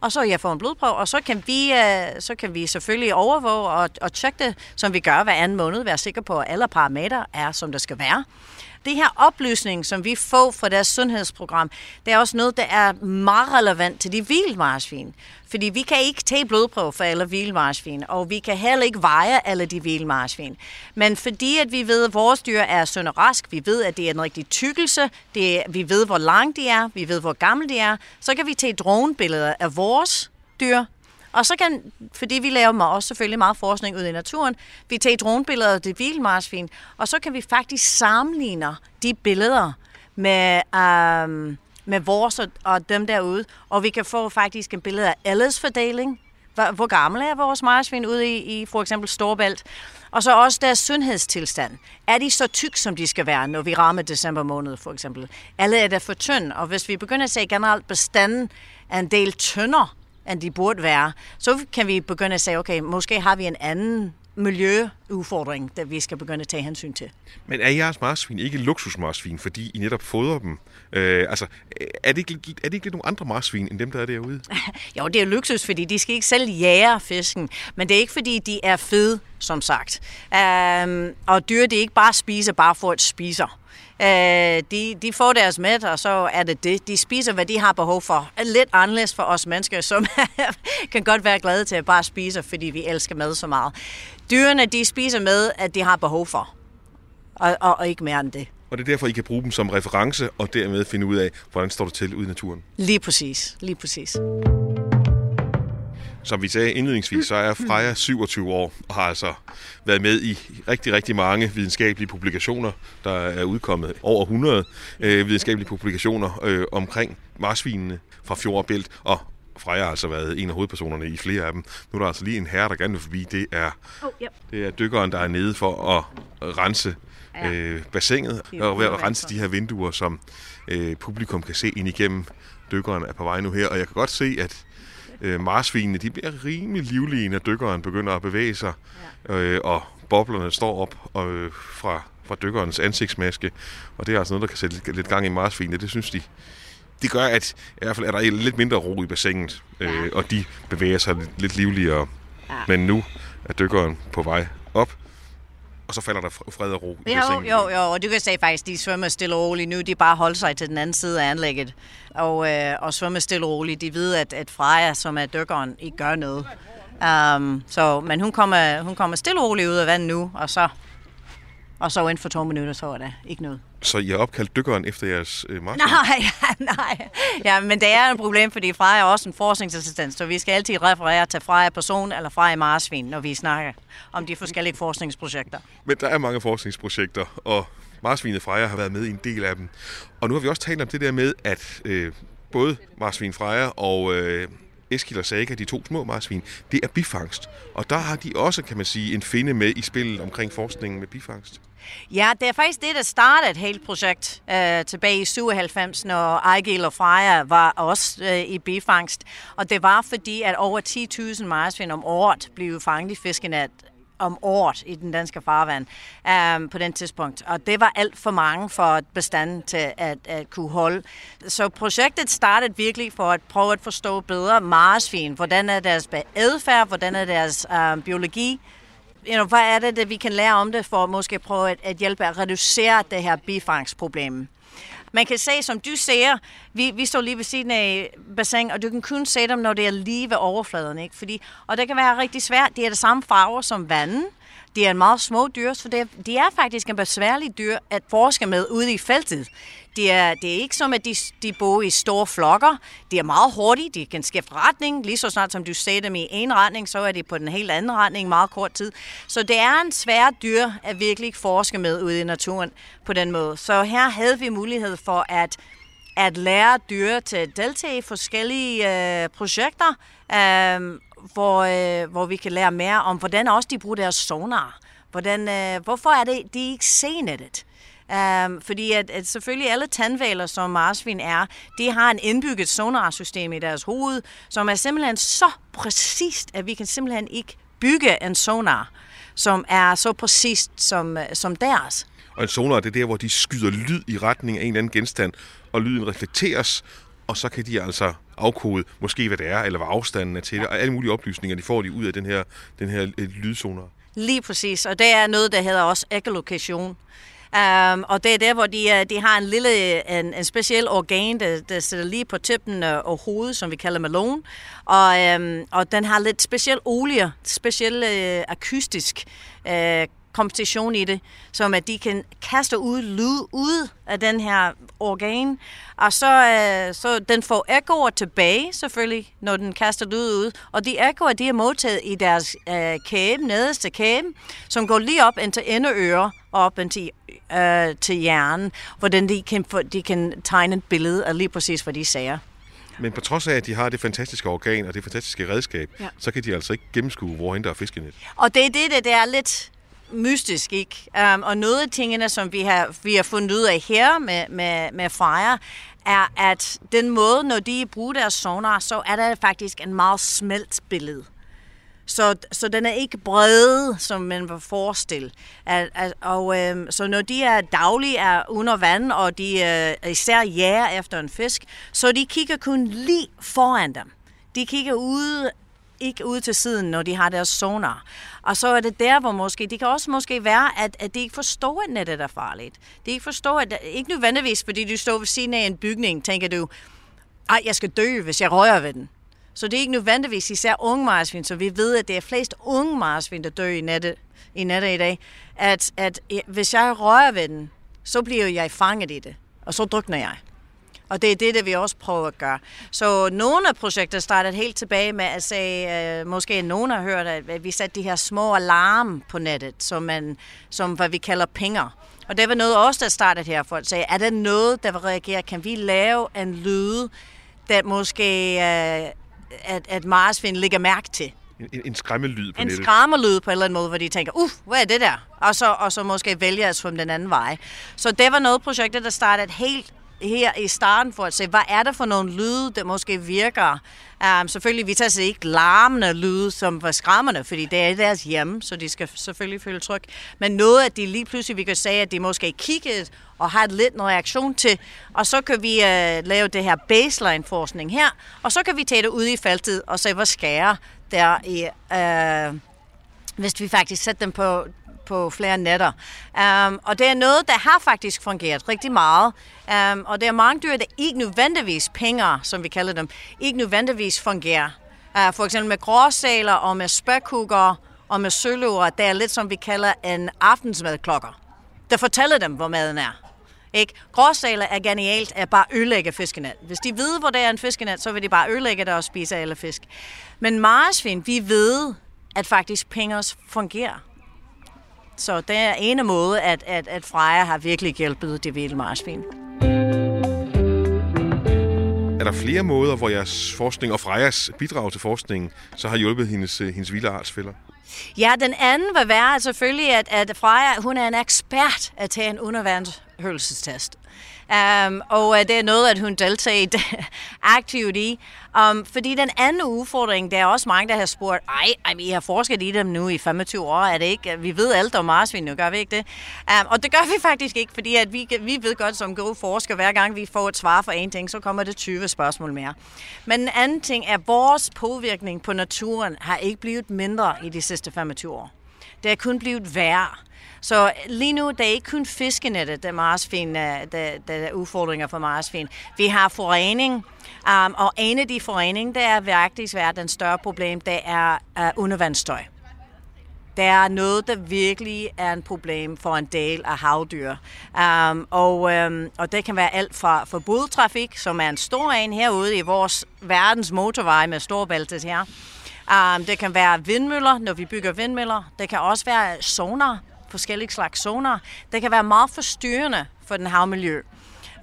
og så jeg får en blodprøve, og så kan vi, uh, så kan vi selvfølgelig overvåge og, og tjekke det, som vi gør hver anden måned, være sikre på, at alle parametre er, som det skal være. Det her oplysning, som vi får fra deres sundhedsprogram, det er også noget, der er meget relevant til de vildmarsvin. Fordi vi kan ikke tage blodprøver for alle vildmarsvin, og vi kan heller ikke veje alle de vildmarsvin. Men fordi at vi ved, at vores dyr er sund og rask, vi ved, at det er en rigtig tykkelse, det er, vi ved, hvor lang de er, vi ved, hvor gamle de er, så kan vi tage dronebilleder af vores dyr, og så kan, fordi vi laver også selvfølgelig meget forskning ude i naturen, vi tager dronebilleder af det meget fint, og så kan vi faktisk sammenligne de billeder med, um, med vores og, og dem derude, og vi kan få faktisk en billede af alles fordeling, hvor, hvor gamle er vores marsvin ude i, i for eksempel Storbælt, og så også deres sundhedstilstand. Er de så tyk, som de skal være, når vi rammer december måned, for eksempel? Alle er der for tynd, og hvis vi begynder at se generelt bestanden er en del tyndere, end de burde være, så kan vi begynde at sige, okay, måske har vi en anden miljøudfordring, der vi skal begynde at tage hensyn til. Men er jeres marsvin ikke luksusmarsvin, fordi I netop fodrer dem? Øh, altså, er det, ikke, er det ikke lidt nogle andre marsvin, end dem, der er derude? <laughs> jo, det er luksus, fordi de skal ikke selv jære fisken, men det er ikke, fordi de er fede, som sagt. Um, og dyr, det er ikke bare spiser, bare for at spiser. Øh, de, de får deres mad, og så er det det. De spiser, hvad de har behov for. Lidt anderledes for os mennesker, som <laughs> kan godt være glade til at bare spise, fordi vi elsker mad så meget. Dyrene, de spiser med, at de har behov for. Og, og, og ikke mere end det. Og det er derfor, I kan bruge dem som reference, og dermed finde ud af, hvordan står det til ude i naturen. Lige præcis. Lige præcis. Som vi sagde indledningsvis, så er Freja 27 år og har altså været med i rigtig, rigtig mange videnskabelige publikationer. Der er udkommet over 100 øh, videnskabelige publikationer øh, omkring marsvinene fra Fjordbælt, og Freja har altså været en af hovedpersonerne i flere af dem. Nu er der altså lige en herre, der gerne vil forbi. Det er, oh, yep. det er dykkeren, der er nede for at rense ja. øh, bassinet og ved at rense de her vinduer, som øh, publikum kan se ind igennem. Dykkeren er på vej nu her, og jeg kan godt se, at øh, marsvinene, de bliver rimelig livlige, når dykkeren begynder at bevæge sig, ja. øh, og boblerne står op og, øh, fra, fra dykkerens ansigtsmaske, og det er altså noget, der kan sætte lidt, lidt gang i marsvinene. Det synes de, det gør, at i hvert fald er der lidt mindre ro i bassinet, øh, ja. og de bevæger sig lidt, lidt livligere. Ja. Men nu er dykkeren på vej op, og så falder der fred og ro i jo, jo, jo, og du kan sige faktisk, de svømmer stille og roligt nu. De bare holder sig til den anden side af anlægget og, øh, og svømmer stille og roligt. De ved, at, at Freja, som er dykkeren, ikke gør noget. Um, så, men hun kommer, hun kommer stille og roligt ud af vandet nu, og så, og så inden for to minutter, så er der ikke noget. Så I har opkaldt dykkeren efter jeres øh, marsvin? <laughs> Nej, nej. Ja, men det er et problem, fordi Freja er også en forskningsassistent, så vi skal altid referere til Freja person eller Freja marsvin, når vi snakker om de forskellige forskningsprojekter. Men der er mange forskningsprojekter, og marsvinet Freja har været med i en del af dem. Og nu har vi også talt om det der med, at øh, både marsvin Freja og øh, Eskild og Saga, de to små marsvin, det er bifangst. Og der har de også, kan man sige, en finde med i spillet omkring forskningen med bifangst. Ja, det er faktisk det, der startede et helt projekt øh, tilbage i 97, når Ejgil og Freja var også øh, i bifangst. Og det var fordi, at over 10.000 marsvin om året blev fanget i fiskenet om året i den danske farvand um, på den tidspunkt. Og det var alt for mange for bestanden til at, at kunne holde. Så projektet startede virkelig for at prøve at forstå bedre marsvin. Hvordan er deres adfærd, hvordan er deres um, biologi, you know, hvad er det, det, vi kan lære om det for at måske prøve at, at hjælpe at reducere det her bifangstproblem. Man kan se, som du ser, vi, vi står lige ved siden af bassin, og du kan kun se dem, når det er lige ved overfladen. Ikke? Fordi, og det kan være rigtig svært. Det er det samme farver som vandet. De er en meget små dyr, så det, de er faktisk en besværlig dyr at forske med ude i feltet. Det er, det er ikke som, at de, de bor i store flokker. De er meget hurtige, de kan skifte retning. Lige så snart som du ser dem i en retning, så er de på den helt anden retning meget kort tid. Så det er en svær dyr at virkelig forske med ude i naturen på den måde. Så her havde vi mulighed for at at lære dyr til at deltage i forskellige øh, projekter, øh, hvor, øh, hvor vi kan lære mere om, hvordan også de bruger deres sonar. Hvordan, øh, hvorfor er det, de ikke ser det? Um, øhm, fordi at, at selvfølgelig alle tandvaler, som marsvin er, de har en indbygget sonarsystem i deres hoved, som er simpelthen så præcist, at vi kan simpelthen ikke bygge en sonar, som er så præcist som, øh, som deres. Og en sonar, det er der, hvor de skyder lyd i retning af en eller anden genstand, og lyden reflekteres, og så kan de altså afkode måske, hvad det er, eller hvad afstanden er til det, og alle mulige oplysninger, de får de ud af den her, den her øh, lydsonar. Lige præcis, og det er noget, der hedder også ekolokation. Um, og det er der, hvor de, øh, de har en lille, en, en speciel organ, der, der sidder lige på tippen og hovedet, som vi kalder malone. Og, um, og den har lidt speciel olie, speciel uh, akustisk uh, kompensation i det, som at de kan kaste ud lyd ud af den her organ, og så, øh, så den får ekkoer tilbage selvfølgelig, når den kaster lyd ud, og de ekkoer, de er modtaget i deres øh, kæbe, nederste kæbe, som går lige op ind til endeører, og op ind til, øh, til hjernen, hvordan de kan, de kan tegne et billede af lige præcis, hvad de siger. Men på trods af, at de har det fantastiske organ og det fantastiske redskab, ja. så kan de altså ikke gennemskue, hvorhen der er fiskenet. Og det er det, der er lidt mystisk, ikke? Um, og noget af tingene, som vi har, vi har fundet ud af her med, med, med Freja, er, at den måde, når de bruger deres sonar, så er der faktisk en meget smelt billede. Så, så den er ikke bred, som man vil forestille. At, at, og øhm, så når de er daglige er under vand, og de øh, især jager efter en fisk, så de kigger kun lige foran dem. De kigger ud ikke ud til siden, når de har deres sonar. Og så er det der, hvor måske, det kan også måske være, at, at de ikke forstår, at nettet er farligt. De ikke forstår, at ikke nødvendigvis, fordi du står ved siden af en bygning, tænker du, ej, jeg skal dø, hvis jeg rører ved den. Så det er ikke nødvendigvis især unge marsvin, så vi ved, at det er flest unge marsvin, der dør i nettet i, nettet i dag, at, at hvis jeg rører ved den, så bliver jeg fanget i det, og så drukner jeg. Og det er det, det vi også prøver at gøre. Så nogle af projekterne startede helt tilbage med at sige, øh, måske nogen har hørt, at vi satte de her små alarm på nettet, som, man, som hvad vi kalder pinger. Og det var noget også, der startede her for at sige, er der noget, der vil reagere? Kan vi lave en lyd, der måske, øh, at, at marsvin ligger mærke til? En, en skræmmelyd på en nettet. En skræmmelyd på en eller anden måde, hvor de tænker, uh, hvad er det der? Og så, og så måske vælger at svømme den anden vej. Så det var noget projektet, der startede helt her i starten for at se, hvad er det for nogle lyde, der måske virker. Um, selvfølgelig, vi tager sig ikke larmende lyde, som var skræmmende, fordi det er deres hjem, så de skal selvfølgelig føle tryg. Men noget, at de lige pludselig, vi kan sige, at de måske kigget og har lidt en reaktion til, og så kan vi uh, lave det her baseline-forskning her, og så kan vi tage det ud i feltet og se, hvad skærer der i... Uh, hvis vi faktisk sætter dem på på flere nætter. Um, og det er noget, der har faktisk fungeret rigtig meget. Um, og der er mange dyr, der ikke nødvendigvis penge, som vi kalder dem, ikke nødvendigvis fungerer. Uh, for eksempel med gråsaler og med spækhugger og med søløver, der er lidt som vi kalder en aftensmadklokker. Der fortæller dem, hvor maden er. Ikke? Gråsaler er genialt at bare ødelægge fiskenet. Hvis de ved, hvor der er en fiskenet, så vil de bare ødelægge det og spise alle fisk. Men marsvin, vi ved, at faktisk penge fungerer. Så det er en måde, at, at, at Freja har virkelig hjulpet det vilde marsvin. Er der flere måder, hvor jeres forskning og Frejas bidrag til forskningen så har hjulpet hendes, hendes vilde artsfælder? Ja, den anden vil være selvfølgelig, at, at Freja, hun er en ekspert at tage en undervandshørelsestest. Um, og uh, det er noget, at hun deltager <laughs> aktivt i. Um, fordi den anden udfordring, der er også mange, der har spurgt, ej, I I har forsket i dem nu i 25 år, er det ikke? Øh, vi ved alt om marsvin nu, gør vi ikke det? Um, og det gør vi faktisk ikke, fordi at vi, vi ved godt som gode forskere, hver gang vi får et svar for en ting, så kommer det 20 spørgsmål mere. Men den anden ting er, at vores påvirkning på naturen har ikke blevet mindre i de sidste 25 år. Det er kun blevet værre. Så lige nu, det er ikke kun fiskenettet, der, marsfin, øh, der, der er udfordringer for marsfin. Vi har forurening, um, og en af de forureninger, der er virkelig svært den større problem, det er uh, undervandsstøj. Der er noget, der virkelig er en problem for en del af havdyr. Um, og, um, og det kan være alt fra, forbudtrafik, som er en stor en herude i vores verdens motorvej med storbæltet her. Um, det kan være vindmøller, når vi bygger vindmøller. Det kan også være sonar, forskellige slags zoner. Det kan være meget forstyrrende for den havmiljø.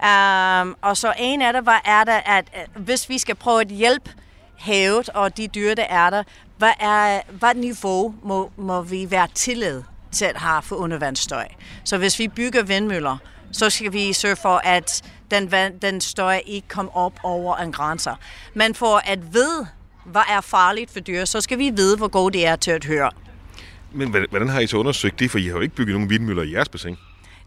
Um, og så en af det var, er det, at øh, hvis vi skal prøve at hjælpe havet og de dyr, der er der, hvad, er, hvad niveau må, må vi være tillid til at have for undervandsstøj? Så hvis vi bygger vindmøller, så skal vi sørge for, at den, den støj ikke kommer op over en grænser. Men for at vide, hvad er farligt for dyr, så skal vi vide, hvor god det er til at høre. Men hvordan har I så undersøgt det? For I har jo ikke bygget nogen vindmøller i jeres bassin.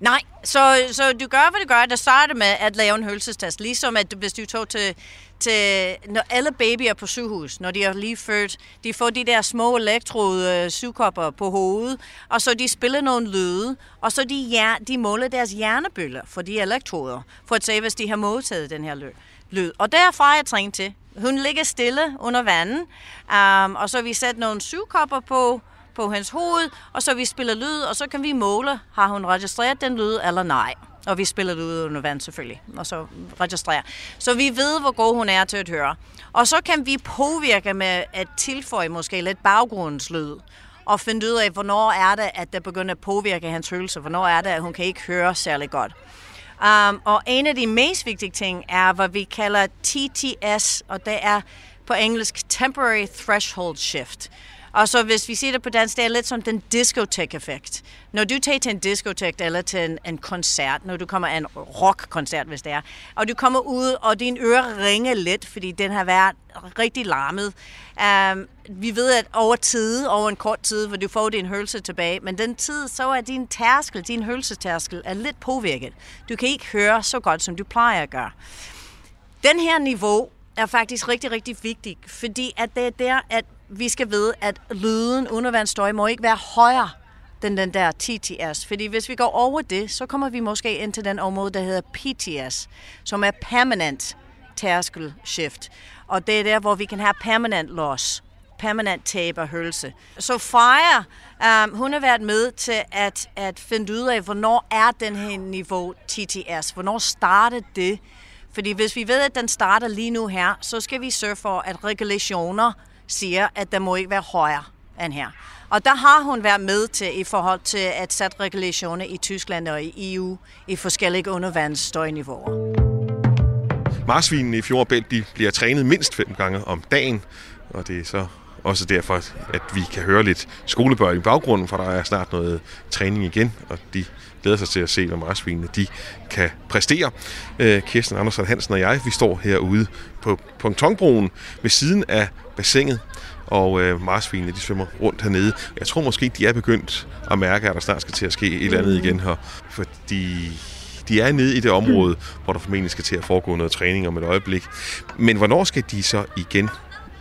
Nej, så, så du gør, hvad du gør. Der starter med at lave en hølsestest. Ligesom at hvis du tog til, til når alle babyer på sygehus, når de er lige født, de får de der små elektrode øh, sugekopper på hovedet, og så de spiller nogle lyde, og så de, ja, de måler deres hjernebølger for de elektroder, for at se, hvis de har modtaget den her lyd. Og derfra er jeg trængt til. Hun ligger stille under vandet, um, og så vi sætter nogle sugekopper på, på hans hoved, og så vi spiller lyd, og så kan vi måle, har hun registreret den lyd eller nej. Og vi spiller det ud under vand selvfølgelig, og så registrerer. Så vi ved, hvor god hun er til at høre. Og så kan vi påvirke med at tilføje måske lidt baggrundslyd, og finde ud af, hvornår er det, at det begynder at påvirke hans hørelse, hvornår er det, at hun kan ikke høre særlig godt. Um, og en af de mest vigtige ting er, hvad vi kalder TTS, og det er på engelsk Temporary Threshold Shift. Og så hvis vi siger det på dansk, det er lidt som den discotek-effekt. Når du tager til en diskotek eller til en, en koncert, når du kommer en rockkoncert, hvis det er, og du kommer ud, og din øre ringer lidt, fordi den har været rigtig larmet. Um, vi ved, at over tid, over en kort tid, hvor du får din hørelse tilbage, men den tid, så er din tærskel, din hørelsestærskel, er lidt påvirket. Du kan ikke høre så godt, som du plejer at gøre. Den her niveau er faktisk rigtig, rigtig vigtig, fordi at det er der, at vi skal vide, at lyden undervandsstøj må ikke være højere end den der TTS. Fordi hvis vi går over det, så kommer vi måske ind til den område, der hedder PTS, som er permanent tærskel shift. Og det er der, hvor vi kan have permanent loss permanent tab og hørelse. Så Freja, um, hun har været med til at, at finde ud af, hvornår er den her niveau TTS? Hvornår starter det? Fordi hvis vi ved, at den starter lige nu her, så skal vi sørge for, at regulationer siger, at der må ikke være højere end her. Og der har hun været med til i forhold til at sætte regulationer i Tyskland og i EU i forskellige undervandsstøjniveauer. Marsvinene i Fjordbælt de bliver trænet mindst fem gange om dagen, og det er så også derfor, at vi kan høre lidt skolebørn i baggrunden, for der er snart noget træning igen, og de glæder sig til at se, hvad marsvinene de kan præstere. Øh, Kirsten Andersen Hansen og jeg, vi står herude på pontonbroen ved siden af bassinet, og øh, marsvinene de svømmer rundt hernede. Jeg tror måske, de er begyndt at mærke, at der snart skal til at ske et eller andet igen her, fordi de er nede i det område, hvor der formentlig skal til at foregå noget træning om et øjeblik. Men hvornår skal de så igen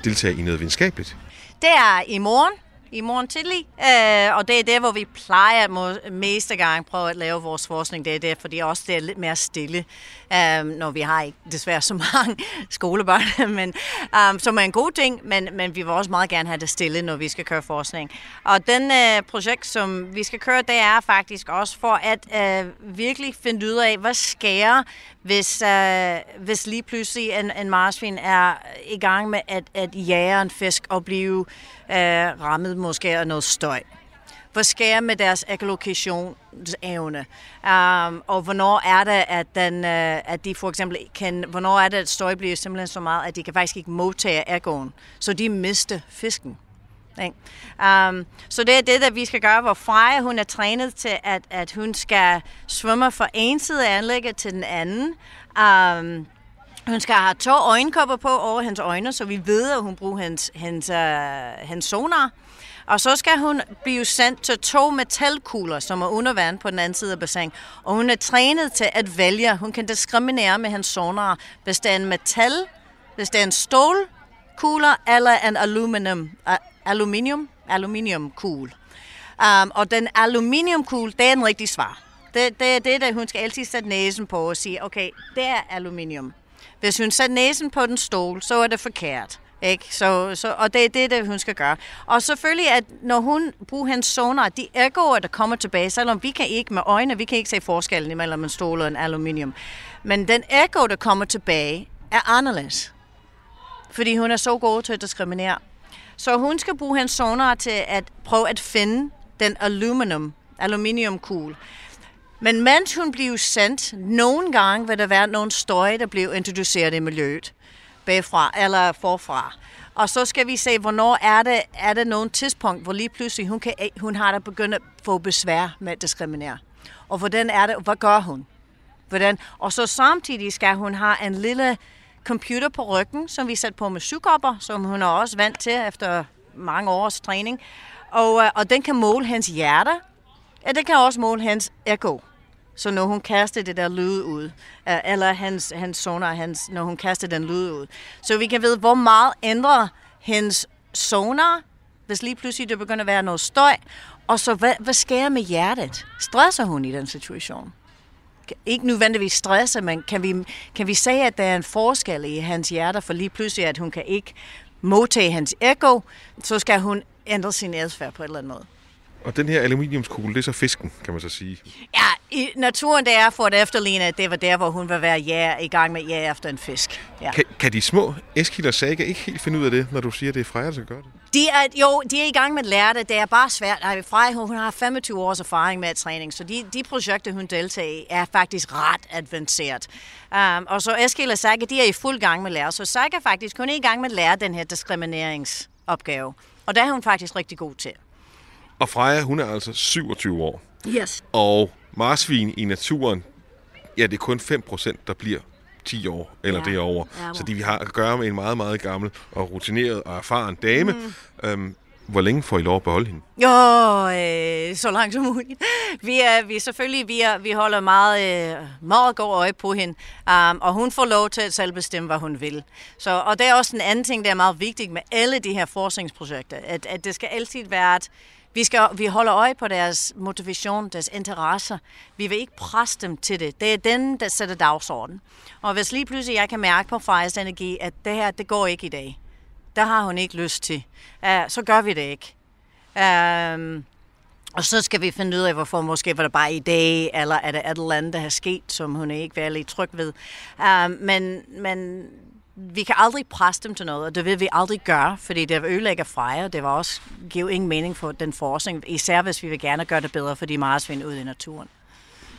deltage i noget videnskabeligt? Det er i morgen, i morgen tidlig, øh, og det er der, hvor vi plejer må, meste gang prøve at lave vores forskning. Det er der, fordi også det er lidt mere stille, øh, når vi har ikke desværre så mange <laughs> skolebørn, <laughs> men, øh, som er en god ting, men, men vi vil også meget gerne have det stille, når vi skal køre forskning. Og den øh, projekt, som vi skal køre, det er faktisk også for at øh, virkelig finde ud af, hvad sker, hvis, øh, hvis lige pludselig en, en marsvin er i gang med at, at jage en fisk og blive øh, rammet måske af noget støj. hvad sker med deres ekolokationsevne? Um, og hvornår er det, at, den, uh, at de for eksempel kan, hvornår er det, at støj bliver simpelthen så meget, at de kan faktisk ikke modtage ekkoen, så de mister fisken. Um, så det er det, der vi skal gøre, hvor Freja hun er trænet til, at, at hun skal svømme fra en side af anlægget til den anden. Um, hun skal have to øjenkopper på over hendes øjne, så vi ved, at hun bruger hendes, hendes, uh, hendes sonar. Og så skal hun blive sendt til to metalkugler, som er under vand på den anden side af bassinet. Og hun er trænet til at vælge. Hun kan diskriminere med hendes sonar, hvis det er en metal, hvis det er en stålkugler eller en aluminium, øh, aluminium, aluminiumkugle. Um, og den aluminiumkugle, det er den rigtige svar. Det, det, det er det, hun skal altid sætte næsen på og sige, okay, det er aluminium. Hvis hun sætter næsen på den stol, så er det forkert. Ikke? Så, så, og det er det, det, hun skal gøre. Og selvfølgelig, at når hun bruger hendes sonar, de ergoer, der kommer tilbage, selvom vi kan ikke med øjne, vi kan ikke se forskellen imellem en stol og en aluminium. Men den ergo, der kommer tilbage, er anderledes. Fordi hun er så god til at diskriminere. Så hun skal bruge hendes sonar til at prøve at finde den aluminium, aluminiumkugle. Men mens hun bliver sendt, nogle gange vil der være nogle støj, der bliver introduceret i miljøet bagfra eller forfra. Og så skal vi se, hvornår er det, er det nogle tidspunkt, hvor lige pludselig hun, kan, hun har der begyndt at få besvær med at diskriminere. Og hvordan er det, hvad gør hun? Hvordan? Og så samtidig skal hun have en lille computer på ryggen, som vi sætter på med sygkopper, som hun er også vant til efter mange års træning. Og, øh, og den kan måle hendes hjerte, og den kan også måle hendes echo. Så når hun kaster det der lyd ud, øh, eller hans, hans sonar, hans, når hun kaster den lyd ud. Så vi kan vide, hvor meget ændrer hendes sonar, hvis lige pludselig det begynder at være noget støj. Og så hvad, hvad sker med hjertet? Stresser hun i den situation? Ikke nødvendigvis stresse, men kan vi, kan vi sige, at der er en forskel i hans hjerter, for lige pludselig, at hun kan ikke modtage hans ego, så skal hun ændre sin adfærd på et eller andet måde. Og den her aluminiumskugle, det er så fisken, kan man så sige. Ja, i naturen det er for at efterligne, at det var der, hvor hun vil være ja, i gang med ja efter en fisk. Ja. Kan, kan de små Eskil og Saga ikke helt finde ud af det, når du siger, at det er Freja, der gøre det? De er, jo, de er i gang med at lære det. Det er bare svært. Freja, hun har 25 års erfaring med træning, så de, de projekter, hun deltager i, er faktisk ret advanceret. Um, og så Eskil og Saga, de er i fuld gang med at lære. Så Saga faktisk, hun er i gang med at lære den her diskrimineringsopgave. Og det er hun faktisk rigtig god til. Og Freja, hun er altså 27 år. Yes. Og marsvin i naturen, ja, det er kun 5%, der bliver 10 år eller ja. derovre. Ja, så de vi har at gøre med en meget, meget gammel og rutineret og erfaren dame. Mm. Øhm, hvor længe får I lov at beholde hende? Jo, øh, så langt som muligt. <laughs> Vi er, vi selvfølgelig, vi, er, vi holder meget, øh, meget god øje på hende, um, og hun får lov til at selv bestemme, hvad hun vil. Så, og det er også en anden ting, der er meget vigtigt med alle de her forskningsprojekter, at, at det skal altid være, at vi, skal, vi holder øje på deres motivation, deres interesser. Vi vil ikke presse dem til det. Det er den, der sætter dagsordenen. Og hvis lige pludselig jeg kan mærke på Frejas energi, at det her, det går ikke i dag. Der har hun ikke lyst til. Uh, så gør vi det ikke. Um, og så skal vi finde ud af, hvorfor måske var det bare i dag, eller er det et eller andet, der har sket, som hun ikke er lidt tryg ved. Uh, men, men vi kan aldrig presse dem til noget, og det vil vi aldrig gøre, fordi det ødelægger Freja, det var også giver ingen mening for den forskning, især hvis vi vil gerne gøre det bedre for de marsvin ud i naturen.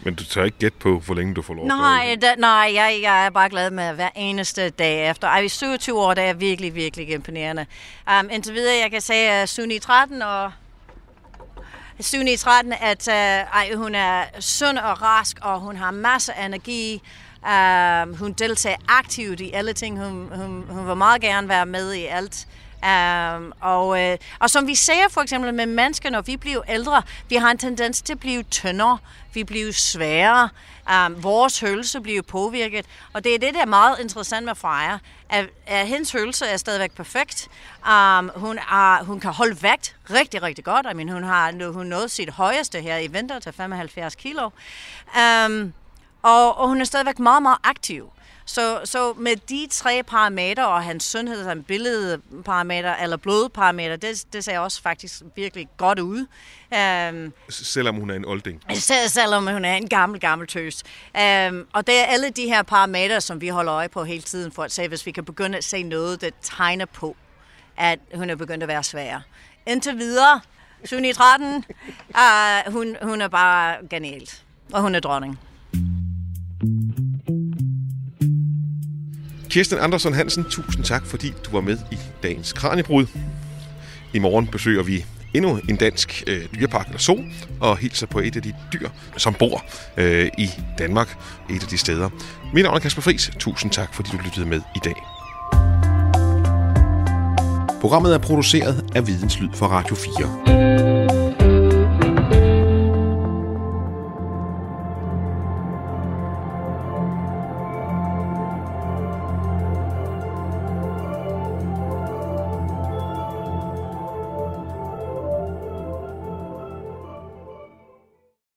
Men du tør ikke gætte på, hvor længe du får lov Nej, da, nej jeg, jeg er bare glad med hver eneste dag efter. Ej, 27 år, det er virkelig, virkelig imponerende. Um, indtil videre, jeg kan sige, at Suni 13 og Suni 13, at uh, ej, hun er sund og rask, og hun har masser af energi. Um, hun deltager aktivt i alle ting. Hun, hun, hun vil meget gerne være med i alt. Um, og, øh, og som vi ser for eksempel med mennesker, når vi bliver ældre, vi har en tendens til at blive tyndere, vi bliver sværere, um, vores hølse bliver påvirket. Og det er det, der er meget interessant med Freja, at, at hendes hølse er stadigvæk perfekt. Um, hun, er, hun kan holde vægt rigtig, rigtig godt. I mean, hun har hun nået sit højeste her i vinter til 75 kilo. Um, og, og hun er stadigvæk meget, meget aktiv. Så, så med de tre parametre, og hans sundhed, som billedparameter eller blodparameter, det, det ser også faktisk virkelig godt ud. Um, selvom hun er en olding? Selv, selvom hun er en gammel, gammel tøs. Um, og det er alle de her parametre, som vi holder øje på hele tiden, for at se, hvis vi kan begynde at se noget, der tegner på, at hun er begyndt at være svær. Indtil videre, 7 i 13. Uh, hun, hun er bare genialt. Og hun er dronning. Kirsten Andersen Hansen, tusind tak, fordi du var med i dagens Kranjebrud. I morgen besøger vi endnu en dansk øh, dyrepark eller zoo, og hilser på et af de dyr, som bor øh, i Danmark, et af de steder. Mit navn er Kasper Friis. Tusind tak, fordi du lyttede med i dag. Programmet er produceret af Videnslyd for Radio 4.